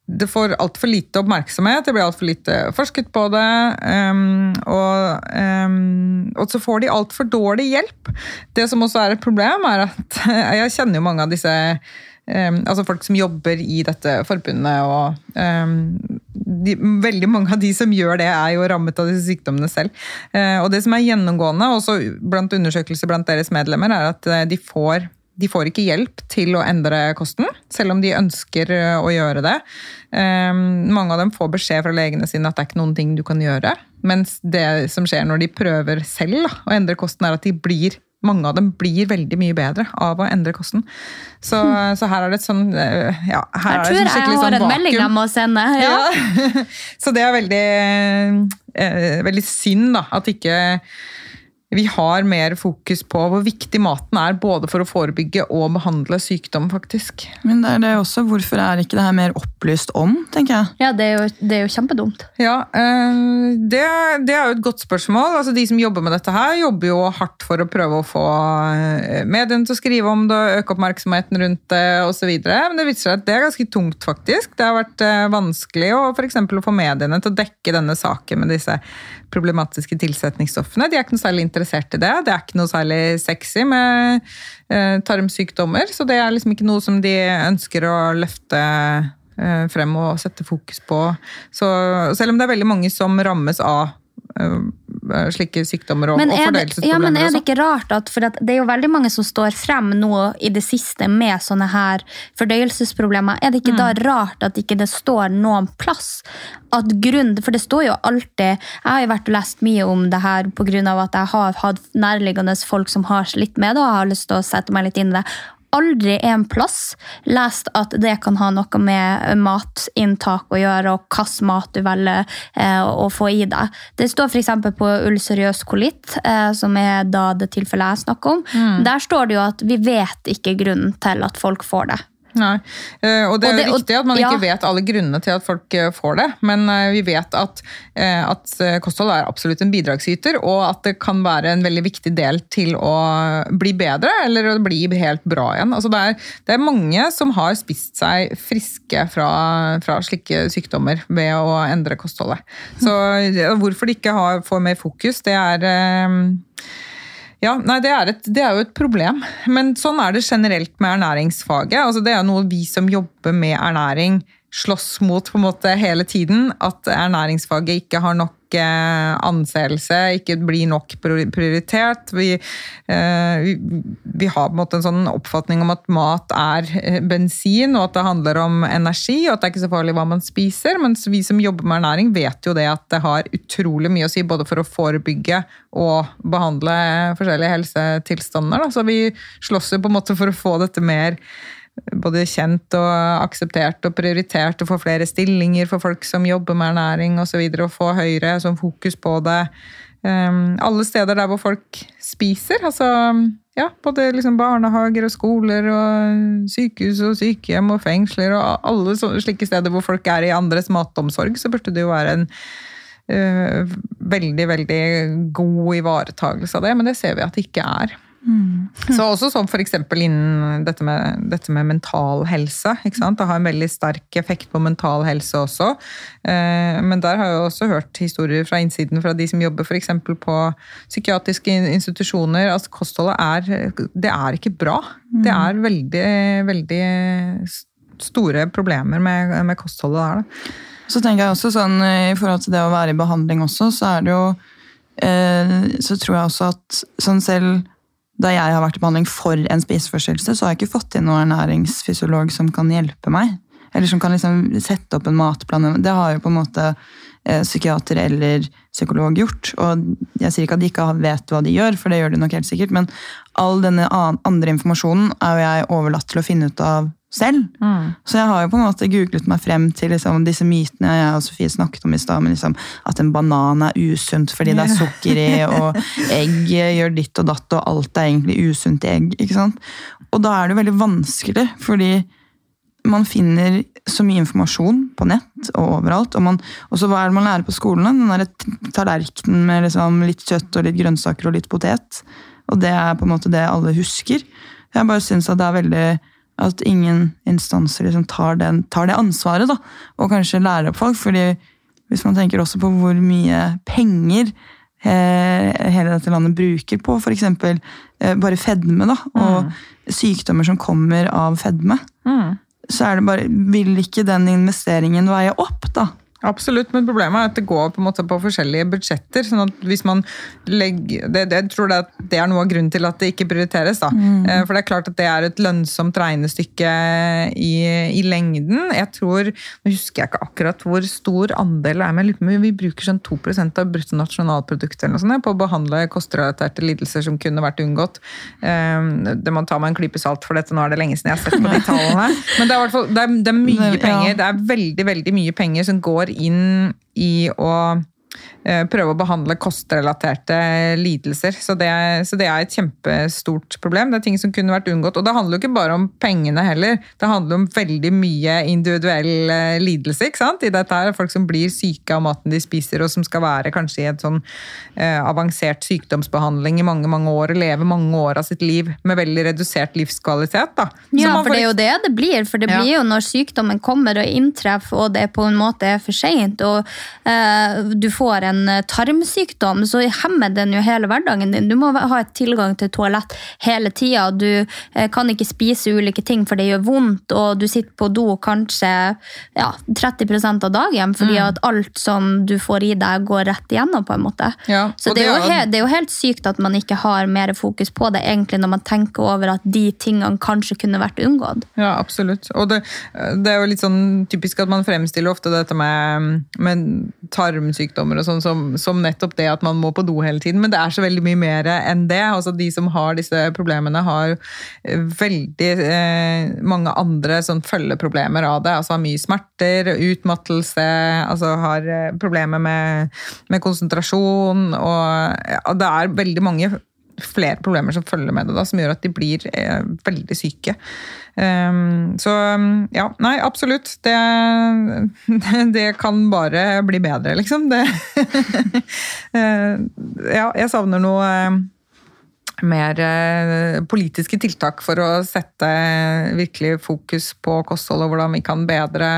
det får altfor lite oppmerksomhet, det blir altfor lite forsket på det. Um, og, um, og så får de altfor dårlig hjelp. Det som også er et problem, er at jeg kjenner jo mange av disse ehm, altså folk som jobber i dette forbundet. og um, de, Veldig mange av de som gjør det, er jo rammet av disse sykdommene selv. Uh, og det som er gjennomgående, også blant undersøkelser blant deres medlemmer, er at eh, de får de får ikke hjelp til å endre kosten, selv om de ønsker eh, å gjøre det. Um, mange av dem får beskjed fra legene sine at det er ikke noen ting du kan gjøre. Mens det som skjer når de prøver selv å endre kosten, er at de blir mange av dem blir veldig mye bedre av å endre kosten. Så, så her er det et sånn eh, ja, her Jeg er det tror jeg har sånn en melding jeg må sende. Ja. Ja. Så det er veldig, eh, veldig synd da, at ikke vi har mer fokus på hvor viktig maten er, både for å forebygge og behandle sykdom, faktisk. Men det er det også, hvorfor er ikke det her mer opplyst om, tenker jeg? Ja, det er jo, det er jo kjempedumt. Ja, eh, det, det er jo et godt spørsmål. Altså, de som jobber med dette her, jobber jo hardt for å prøve å få eh, mediene til å skrive om det, øke oppmerksomheten rundt det osv. Men det viser seg at det er ganske tungt, faktisk. Det har vært eh, vanskelig å, for eksempel, å få mediene til å dekke denne saken med disse problematiske tilsetningsstoffene. De er ikke noe særlig interessert i det. Det er ikke noe særlig sexy med eh, tarmsykdommer, så det er liksom ikke noe som de ønsker å løfte eh, frem og sette fokus på. Så selv om det er veldig mange som rammes av slike sykdommer og, Men og er, det, ja, men er det sånn. ikke rart at, for det er jo veldig mange som står frem nå i det siste med sånne her fordøyelsesproblemer. Er det ikke Mm. da rart at ikke det står noen plass at grunn, For det står jo alltid Jeg har jo vært og lest mye om det her pga. at jeg har hatt nærliggende folk som har slitt med det, og har lyst til å sette meg litt inn i det. Aldri en plass lest at det kan ha noe med matinntak å gjøre, og hvilken mat du velger eh, å få i deg. Det står f.eks. på ulcerøs kolitt, eh, som er da det tilfellet jeg snakker om. Mm. Der står det jo at vi vet ikke grunnen til at folk får det. Nei. Og det er Og det- og- riktig at man ja. ikke vet alle grunnene til at folk eh, får det, men eh, vi vet at, eh, at kosthold er absolutt en bidragsyter, og at det kan være en veldig viktig del til å bli bedre, eller å bli helt bra igjen. Altså det, er, det er mange som har spist seg friske fra, fra slike sykdommer ved å endre kostholdet. Så hvorfor de ikke har, får mer fokus, det er ja, nei, det er, et, det er jo et problem. Men sånn er det generelt med ernæringsfaget. Altså, det er noe vi som jobber med ernæring slåss mot på en måte hele tiden. At ernæringsfaget ikke har nok anseelse, ikke blir nok prioritert. Vi, eh, vi, vi har på en måte en sånn oppfatning om at mat er eh, bensin, og at det handler om energi, og at det er ikke så farlig hva man spiser. Mens vi som jobber med ernæring, vet jo det at det har utrolig mye å si både for å forebygge og behandle forskjellige helsetilstander. Så vi slåss jo på en måte for å få dette mer både kjent og akseptert og prioritert, å få flere stillinger for folk som jobber med ernæring osv., og, og få høyere sånn fokus på det um, alle steder der hvor folk spiser. Altså ja, både liksom barnehager og skoler og sykehus og sykehjem og fengsler og alle slike steder hvor folk er i andres matomsorg, så burde det jo være en uh, veldig, veldig god ivaretagelse av det, men det ser vi at det ikke er. Mm. Så også som f.eks. innen dette med, dette med, mental helse. ikke sant? Det har en veldig sterk effekt på mental helse også. Eh, men der har jeg også hørt historier fra innsiden fra de som jobber f.eks. på psykiatriske institusjoner. Altså kostholdet er Det er ikke bra. Det mm. er veldig, veldig store problemer med, med kostholdet der. Da. Så tenker jeg også sånn, I forhold til det å være i behandling også, så er det jo eh, Så tror jeg også at sånn selv da jeg har vært i behandling for en spiseforstyrrelse, så har jeg ikke fått inn noen ernæringsfysiolog som kan hjelpe meg. Eller som kan liksom sette opp en matplan. Det har jo på en måte eh, psykiater eller psykolog gjort. Og jeg sier ikke at de ikke vet hva de gjør, for det gjør de nok helt sikkert, men all denne andre informasjonen er jo jeg overlatt til å finne ut av selv. Mm. Så jeg har jo på en måte googlet meg frem til liksom, disse mytene jeg og Sofie snakket om i stad. Liksom, at en banan er usunt fordi det er sukker i, og egg gjør ditt og datt, og alt er egentlig usunt i egg. ikke sant? Og da er det veldig vanskelig, fordi man finner så mye informasjon på nett og overalt. Og, man, så hva er det man lærer på skolen? Den der tallerkenen med liksom litt kjøtt og litt grønnsaker og litt potet. Og det er på en måte det alle husker. Jeg bare syns at det er veldig at ingen instanser liksom tar, den, tar, det ansvaret, da, og kanskje lærer opp folk. fordi hvis man tenker også på hvor mye penger eh, hele dette landet bruker på f.eks. Eh, bare fedme, da, og mm. sykdommer som kommer av fedme, mm. så er det bare Vil ikke den investeringen veie opp? Absolutt, men problemet er at det går på, en måte på forskjellige budsjetter. sånn at hvis man legger, det, det, Jeg tror det, det, er noe av grunnen til at det ikke prioriteres. da. Mm. Eh, for det er klart at det er et lønnsomt regnestykke i, i, lengden. Jeg tror, Nå husker jeg ikke akkurat hvor stor andel det er, men vi bruker sånn 2% av bruttonasjonalproduktet eller noe sånt, på å behandle kostrelaterte lidelser som kunne vært unngått. Eh, det må ta med en klype salt, for dette nå er det lenge siden jeg har sett på de tallene. Men det er, det er, det er mye penger. Det er veldig, veldig mye penger som går inn i å prøve å behandle kostrelaterte lidelser. Så det, så det, er et kjempestort problem. Det er ting som kunne vært unngått. Og det handler jo ikke bare om pengene heller. Det handler om veldig mye individuell eh, lidelse. ikke sant? I dette er Folk som blir syke av maten de spiser, og som skal være kanskje i en sånn eh, avansert sykdomsbehandling i mange mange år og leve mange år av sitt liv med veldig redusert livskvalitet. da. Ja, for det er jo det det blir. For det blir jo når sykdommen kommer og inntreffer, og det på en måte er for seint, og eh, du får en en eh, tarmsykdom, så hemmer den jo hele hverdagen din. Du må ha et tilgang til toalett hele tida. Du eh, kan ikke spise ulike ting, for det gjør vondt, og du sitter på do kanskje ja, 30% av dagen fordi mm. at alt som du får i deg, går rett igjennom. på en måte. Ja, så det er, jo det er jo helt sykt at man ikke har mer fokus på det, egentlig når man tenker over at de tingene kanskje kunne vært unngått. Ja, absolutt. Og det, det er jo litt sånn typisk at man fremstiller ofte dette med, med tarmsykdommer og sånn som, som, nettopp det at man må på do hele tiden. Men det er så veldig mye mer enn det. Altså, de som har disse problemene, har eh, veldig eh, mange andre sånn, følgeproblemer av det. Altså har mye smerter, utmattelse, altså har eh, problemer med, med konsentrasjon. Og ja, det er veldig mange flere problemer som følger med det, da, som gjør at de blir eh, veldig syke. Um, så ja, nei, absolutt. Det, det, kan bare bli bedre, liksom. Det uh, Ja, jeg savner noe uh, mer uh, politiske tiltak for å sette virkelig fokus på kostholdet, og hvordan vi kan bedre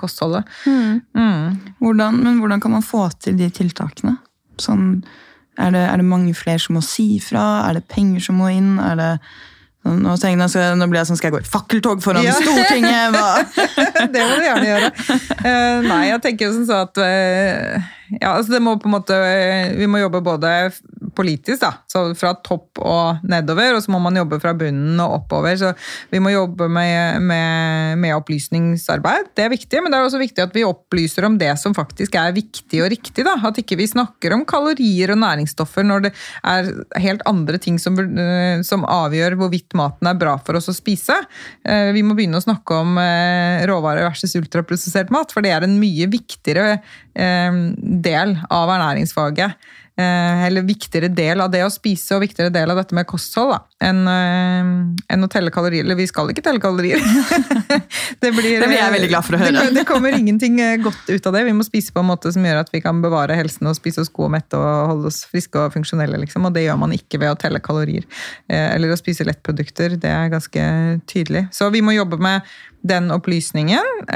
kostholdet. Mm. Mm. Hvordan, men hvordan kan man få til de tiltakene? Sånn er det, er det, mange flere som må si fra? Er det penger som må inn? Er det Nå, tenker, jeg, skal, nå blir jeg sånn, skal jeg gå i fakkeltog foran Ja. Stortinget? Det må du gjerne gjøre. Uh, nei, jeg tenker jo sånn så at uh, ja, altså det må på en måte, Vi må jobbe både politisk, da, så fra topp og nedover, og så må man jobbe fra bunnen og oppover. så Vi må jobbe med, med, med opplysningsarbeid. Det er viktig, men det er også viktig at vi opplyser om det som faktisk er viktig og riktig. da, At ikke vi snakker om kalorier og næringsstoffer når det er helt andre ting som, som avgjør hvorvidt maten er bra for oss å spise. Eh, Vi må begynne å snakke om eh, råvarer versus ultraprosessert mat, for det er en mye viktigere eh, del av ernæringsfaget. Eh, Eller viktigere del av det å spise og viktigere del av dette med kosthold enn eh, enn å telle kalorier. Eller vi skal ikke telle kalorier. det, blir, Det blir jeg veldig glad for å høre. Det, det kommer ingenting eh, godt ut av det. Vi må spise på en måte som gjør at vi kan bevare helsen og spise oss gode og mette og holde oss friske og funksjonelle. Liksom. Og det gjør man ikke ved å telle kalorier eller å spise lettprodukter. Det er ganske tydelig. Så vi må jobbe med den opplysningen.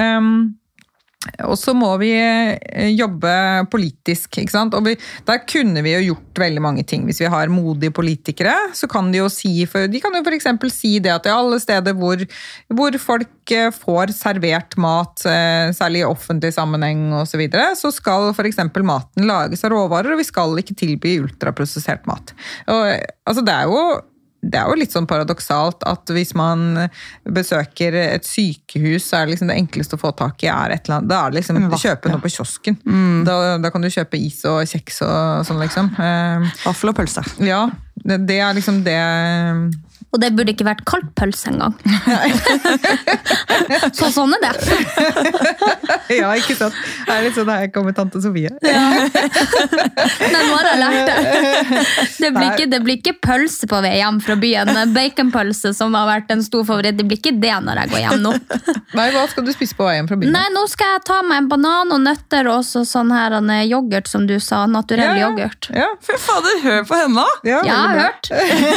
Og så må vi eh, jobbe politisk. ikke sant? Og vi, der kunne vi jo gjort veldig mange ting. Hvis vi har modige politikere, så kan de jo si for, de kan jo f.eks. si det at i alle steder hvor, hvor folk eh, får servert mat, eh, særlig i offentlig sammenheng osv., så, videre, så skal f.eks. maten lages av råvarer, og vi skal ikke tilby ultraprosessert mat. Og, altså, det er jo det er jo litt sånn paradoksalt at hvis man besøker et sykehus, så er det liksom det enkleste å få tak i er et eller annet. Da er det liksom vaff, kjøpe noe på kiosken. Da, da kan du kjøpe is og kjeks og sånn, liksom. Eh, Vaffel og pølse. ja, det, det er liksom det Og det burde ikke vært kaldt pølse engang. Så sånn er det. Ja, ikke sant? Det er litt sånn her kommer tante Sofie. Men nå har jeg lært det. Det blir, ikke, det blir ikke pølse på vei hjem fra byen. Baconpølse, som har vært en stor favoritt, det blir ikke det når jeg går hjem nå. Nei, hva skal du spise på veien fra byen? Nei, nå skal jeg ta meg en banan og nøtter og også sånn her en yoghurt, som du sa. Naturell Ja, ja. yoghurt. Ja, Fy fader, hør på henne! ja, Ja, jeg har hørt.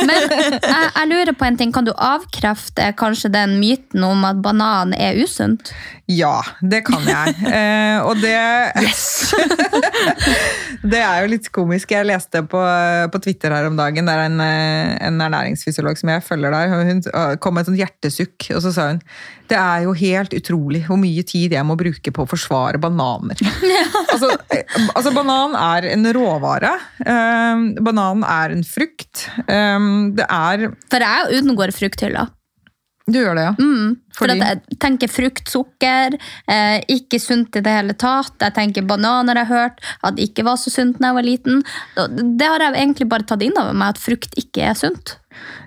Men jeg, jeg lurer på en ting. Kan du avkrefte kanskje den myten om at banan er usunt? Ja, det kan jeg. Eh, og det Det er jo litt komisk. Jeg leste på, på Twitter her om dagen, det er en, eh, en ernæringsfysiolog som jeg følger der, hun eh, kom med et sånt hjertesukk, og så sa hun det er jo helt utrolig hvor mye tid jeg må bruke på å forsvare bananer. altså, eh, altså, banan er en råvare. Eh, banan er en frukt. Eh, det er For jeg unngår frukthylla. Du gjør det, ja. Mm, for jeg tenker fruktsukker, eh, ikke sunt i det hele tatt. Jeg tenker bananer jeg har hørt, at ikke var så sunt da jeg var liten. Det har jeg egentlig bare tatt inn over meg, at frukt ikke er sunt.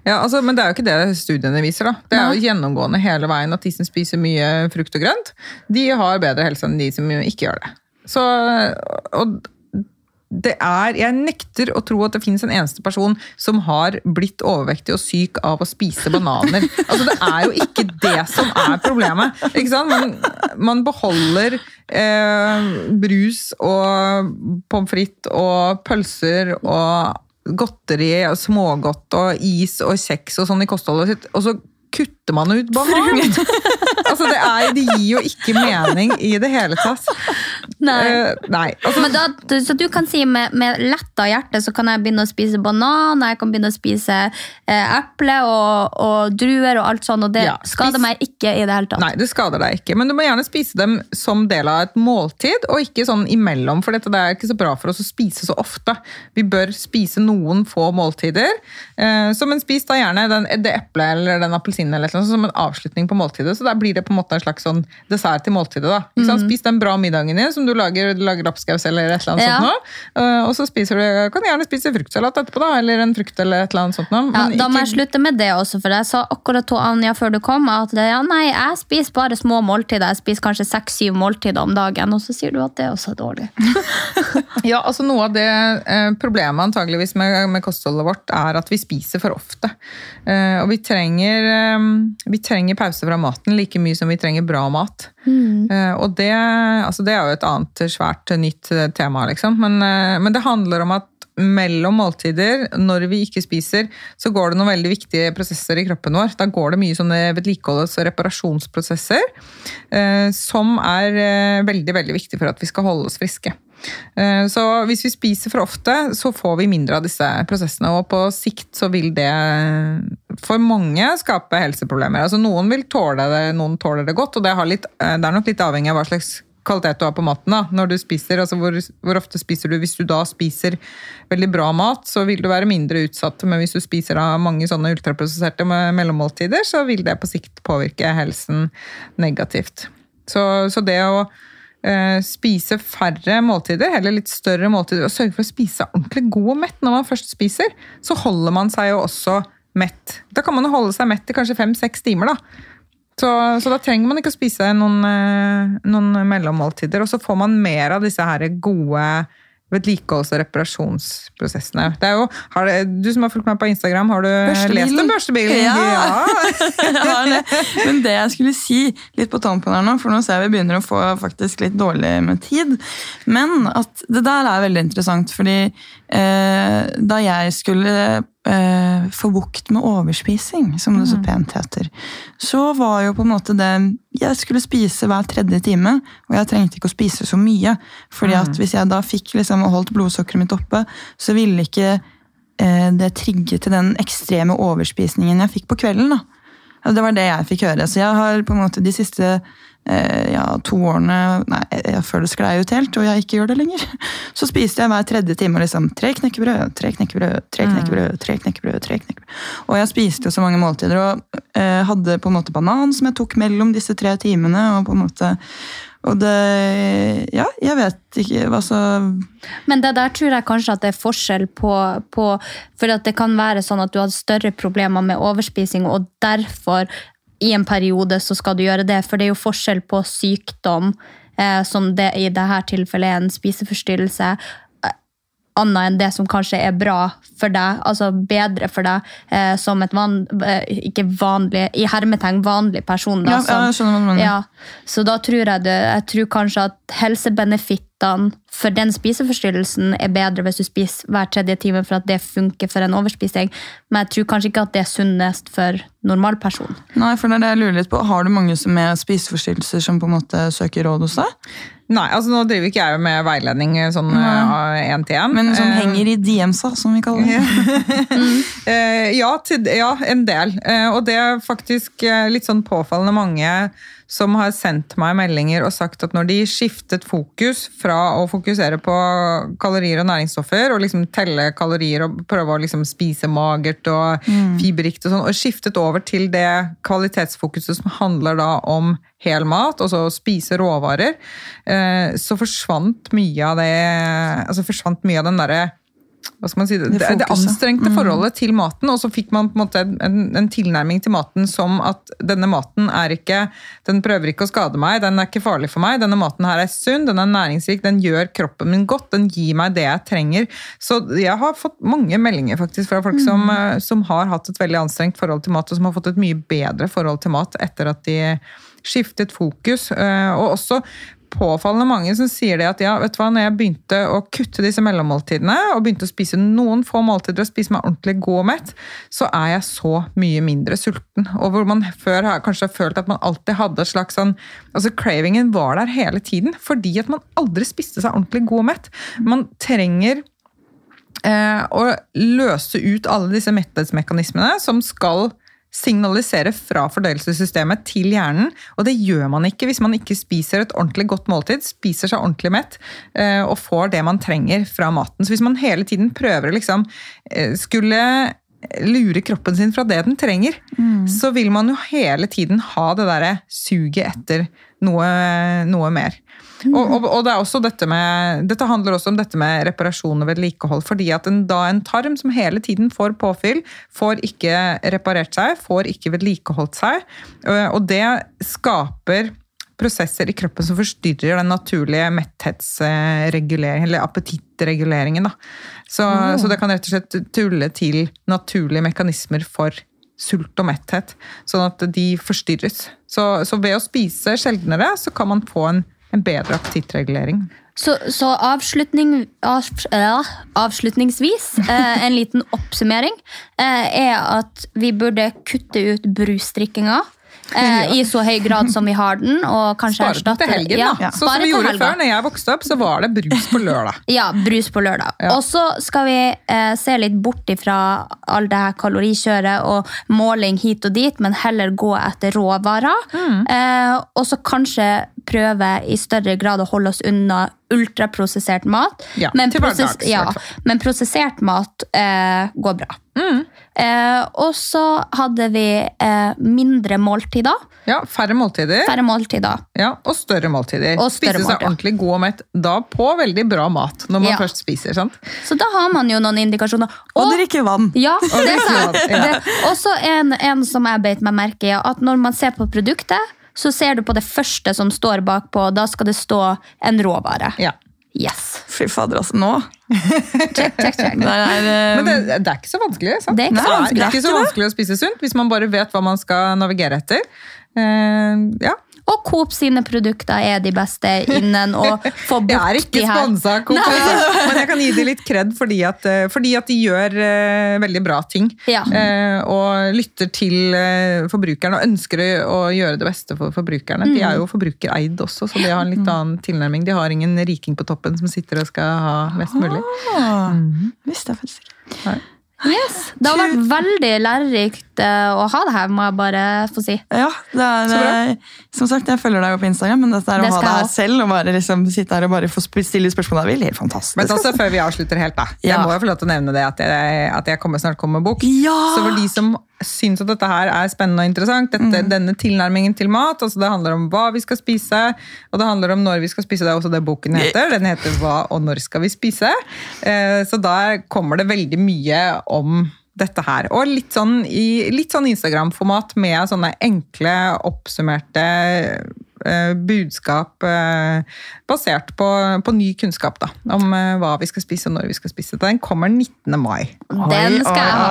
Ja, altså, Men det er jo ikke det studiene viser. da. Det er jo gjennomgående hele veien at de som spiser mye frukt og grønt, de har bedre helse enn de som ikke gjør det. Så, og det er, Jeg nekter å tro at det finnes en eneste person som har blitt overvektig og syk av å spise bananer. Altså, Det er jo ikke det som er problemet. ikke sant? Man, man beholder eh, brus og pommes frites og pølser og godteri og smågodt og is og kjeks og sånn i kostholdet sitt, og så kutter man ut banan! altså, det, er, det gir jo ikke mening i det hele tatt. Nei. Uh, nei. Altså, Men da, så du kan si med, med letta hjerte så kan jeg begynne å spise banan, jeg kan begynne å spise eh, eple og, og druer og alt sånt, og det Ja, skader meg ikke i det hele tatt. Nei, det skader deg ikke, men du må gjerne spise dem som del av et måltid, og ikke sånn imellom, for dette det er ikke så bra for oss å spise så ofte. Vi bør spise noen få måltider, eh, så men spis da gjerne den, det eplet eller den appelsinen eller noe, som en avslutning på måltidet, så der blir det på en måte en slags sånn dessert til måltidet. da. Mm? Spis den bra middagen din, som du lager, du lager lapskaus eller et eller annet Ja. sånt nå, eh, og så spiser du, kan du gjerne spise fruktsalat etterpå da, eller en frukt eller et eller annet sånt nå. Ja, da må jeg slutte med det også, for jeg sa akkurat til Anja før du kom at det, ja, nei, jeg spiser bare små måltider. Jeg spiser kanskje seks-syv måltider om dagen, og så sier du at det også er dårlig. Ja, altså Noe av det eh, problemet antageligvis med, med kostholdet vårt er at vi spiser for ofte. Eh, og vi trenger, eh, vi trenger pause fra maten like mye som vi trenger bra mat. Eh, og det, altså det er jo et annet svært nytt eh, tema, liksom. Men, eh, men det handler om at mellom måltider, når vi ikke spiser, så går det noen veldig viktige prosesser i kroppen vår. Da går det mye sånne vedlikeholds- og reparasjonsprosesser eh, som er eh, veldig, veldig viktige for at vi skal holde oss friske. Eh, Så hvis vi spiser for ofte, så får vi mindre av disse prosessene. Og på sikt så vil det for mange skape helseproblemer. Altså Noen vil tåle det, noen tåler det godt, og det, litt, det er nok litt avhengig av hva slags kvalitet du har på maten. da, når du spiser, altså hvor, hvor ofte spiser du? Hvis du da spiser veldig bra mat, så vil du være mindre utsatt. Men hvis du spiser av mange sånne ultraprosesserte mellommåltider, så vil det på sikt påvirke helsen negativt. Så, så det å eh, spise færre måltider, heller litt større måltider, og sørge for å spise ordentlig god og mett når man først spiser, så holder man seg jo også mett. Da kan man holde seg mett i kanskje fem-seks timer, da. Så, så da trenger man ikke å spise noen, eh, noen mellommåltider. Og så får man mer av disse her gode vedlikeholds- og reparasjonsprosessene. Det jo, har det, du som har fulgt meg på Instagram, har du lest om børstebilen? Ja. Har det. Men det jeg skulle si litt på tampen her nå, for nå ser jeg vi begynner å få faktisk litt dårlig med tid, men at det der er veldig interessant, fordi eh, da jeg skulle eh, få bukt med overspising, som det så pent heter, så var jo på en måte det Jeg skulle spise hver tredje time, og jeg trengte ikke å spise så mye. fordi at hvis jeg da fikk liksom holdt blodsukkeret mitt oppe, så ville ikke eh, det trigge til den ekstreme overspisningen jeg fikk på kvelden. da. Det var det jeg fikk høre. Så jeg har på en måte de siste ja, to årene Nei, jeg føler det sklei ut helt, og jeg ikke gjør det lenger. Så spiste jeg hver tredje time liksom tre knekkebrød, tre knekkebrød, tre knekkebrød, tre knekkebrød. tre knekkebrød. Og jeg spiste jo så mange måltider, og eh, hadde på en måte banan som jeg tok mellom disse tre timene. og på en måte og det Ja, jeg vet ikke hva så Men det der tror jeg kanskje at det er forskjell på, på For at det kan være sånn at du hadde større problemer med overspising, og derfor i en periode så skal du gjøre det. For det er jo forskjell på sykdom, eh, som det i dette tilfellet er en spiseforstyrrelse, annet enn det som kanskje er bra for deg, altså bedre for deg, eh, som et van, eh, ikke vanlig, i hermetegn vanlig person. Da, Ja, ja, jeg skjønner hva du mener. Ja, så da tror jeg det, jeg tror kanskje at helsebenefittene for den spiseforstyrrelsen er bedre hvis du spiser hver tredje time for at det funker for en overspising, men jeg tror kanskje ikke at det er sunnest for normalperson. Nei, for det er det jeg lurer litt på. Har du mange som med spiseforstyrrelser som på en måte søker råd hos deg? Nei, altså nå driver ikke jeg med veiledning sånn én til én. Men som henger i DMs-a, som vi kaller det. Eh, ja, til, ja, en del. Eh, og det er faktisk eh, litt sånn påfallende mange som har sendt meg meldinger og sagt at når de skiftet fokus fra å fokusere på kalorier og næringsstoffer, og liksom telle kalorier og prøve å liksom spise magert og fiberrikt og sånn, og skiftet over til det kvalitetsfokuset som handler da om hel mat, altså spise råvarer, eh, så forsvant mye av det altså forsvant mye av den derre hva skal man si, det, det, det anstrengte forholdet til maten, og så fikk man på en måte en, en tilnærming til maten som at denne maten er ikke Den prøver ikke å skade meg, den er ikke farlig for meg, denne maten her er sunn, den er næringsrik, den gjør kroppen min godt, den gir meg det jeg trenger. Så jeg har fått mange meldinger faktisk fra folk som, eh, som har hatt et veldig anstrengt forhold til mat, og som har fått et mye bedre forhold til mat etter at de skiftet fokus. eh, Og også påfallende mange som sier det at ja, vet du hva, når jeg begynte å kutte disse mellommåltidene, og begynte å spise noen få måltider og spise meg ordentlig god og mett, så er jeg så mye mindre sulten. Og hvor man før har kanskje har følt at man alltid hadde et slags sånn altså Cravingen var der hele tiden, fordi at man aldri spiste seg ordentlig god og mett. Man trenger eh, å løse ut alle disse metthetsmekanismene som skal signalisere fra fordøyelsessystemet til hjernen. Og det gjør man ikke hvis man ikke spiser et ordentlig godt måltid, spiser seg ordentlig mett eh, og får det man trenger fra maten. Så hvis man hele tiden prøver å liksom eh, skulle lure kroppen sin fra det den trenger, så vil man jo hele tiden ha det derre suget etter noe, noe mer. Og, og, og det er også dette med, dette handler også om dette med reparasjon og vedlikehold. fordi at en, da en tarm som hele tiden får påfyll, får ikke reparert seg, får ikke vedlikeholdt seg. Og det skaper prosesser i kroppen som forstyrrer den naturlige metthetsreguleringen, eller appetittreguleringen. Da. Så, så det kan rett og slett tulle til naturlige mekanismer for sult og metthet, sånn at de forstyrres. Så, så ved å spise sjeldnere, så kan man få en, en bedre appetittregulering. Så, så avslutning, av, ja, avslutningsvis, eh, en liten oppsummering, eh, er at vi burde kutte ut brusdrikkinga. Eh, i så høy grad som vi har den. Og kanskje Spare til helgen, helgen, Ja, da. Sånn som vi gjorde før. Når jeg vokste opp, så var det brus på lørdag. Ja, brus på lørdag. Ja. Og så skal vi eh, se litt bort ifra all det her kalorikjøret og måling hit og dit, men heller gå etter råvarer. Mm. Eh, og så kanskje prøve i større grad å holde oss unna ultraprosessert mat. Ja, men, til hverdags, ja, men prosessert mat eh, går bra. Mm. Eh, og så hadde vi eh, mindre måltider. Ja, Færre måltider. Færre måltider. Ja, og større måltider. Og større Spise seg måltider. ordentlig god og mett. Da på veldig bra mat, når man Ja. først spiser. sant? Så da har man jo noen indikasjoner. Og drikke vann. Ja, det er jeg. ja. Også en, en som jeg beit meg merke i, at når man ser på produktet, så ser du på det første som står bakpå. Da skal det stå en råvare. Ja. Yes. Fy fader, altså. Nå. Check, check, check. Det er, eh, Men det, det er ikke så vanskelig. sant? Det er ikke så Det er ikke så vanskelig å spise sunt hvis man bare vet hva man skal navigere etter. Uh, ja. Og Coop sine produkter er de beste innen å få Jeg er bort ikke de her. sponsa av Coop, Nei. altså. men jeg kan gi dem litt kred fordi at, eh, fordi at de gjør uh, veldig bra ting. Ja. Uh, og lytter til uh, forbrukerne og ønsker å, gjøre det beste for forbrukerne. De Mm. er jo forbrukereid også, så de har en litt annen tilnærming. De har ingen riking på toppen som sitter og skal ha mest mulig. ah, visste jeg faktisk ikke. Yes. Det har vært veldig lærerikt eh, å ha det her, må jeg bare få si. Ja, det er, eh, som sagt, jeg følger deg jo på Instagram, men dette er å Det ha skal det her selv og bare liksom sitte her og bare få stille spørsmål jeg vil, helt fantastisk. Men også før vi avslutter helt, da. Jeg Ja. må jo få lov til å nevne det at jeg, at jeg kommer snart kommer med bok. Ja! Så for de som syns at dette her er spennende og interessant, dette, denne tilnærmingen til mat, altså det handler om hva vi skal spise, og det handler om når vi skal spise, det er også det boken heter. Den heter Hva og når skal vi spise? Eh, Så der kommer det veldig mye om dette her. Og litt sånn, sånn Instagram-format med sånne enkle, oppsummerte budskap eh, basert på, på ny kunnskap da, om eh, hva vi skal spise og når vi skal spise. Den kommer 19. mai. Den skal jeg ha.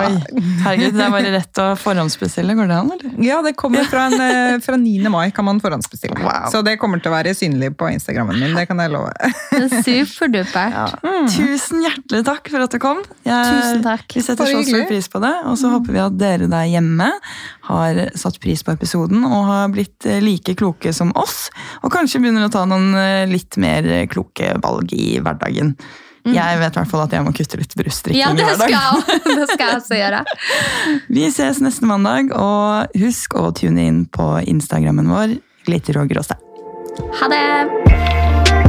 Herregud, det er bare rett å forhåndsbestille. Går det an, eller? Ja, det kommer fra, en, eh, fra 9. mai kan man forhåndsbestille. Wow. Så det kommer til å være synlig på Instagrammen min, det kan jeg love. Superdupert. Tusen hjertelig takk for at du kom. Jeg, Tusen takk. Vi setter så stor pris på det. Og så håper vi at dere der hjemme har satt pris på episoden og har blitt eh, like kloke som oss. Og kanskje begynner å ta noen eh, litt mer kloke valg i hverdagen. Jeg vet i hvert fall at jeg må kutte litt brustdrikking Ja, i det skal hverdagen. jeg det skal jeg også gjøre. Vi ses neste mandag, og husk å tune inn på Instagrammen vår, Glitter og gråstein. Ha det!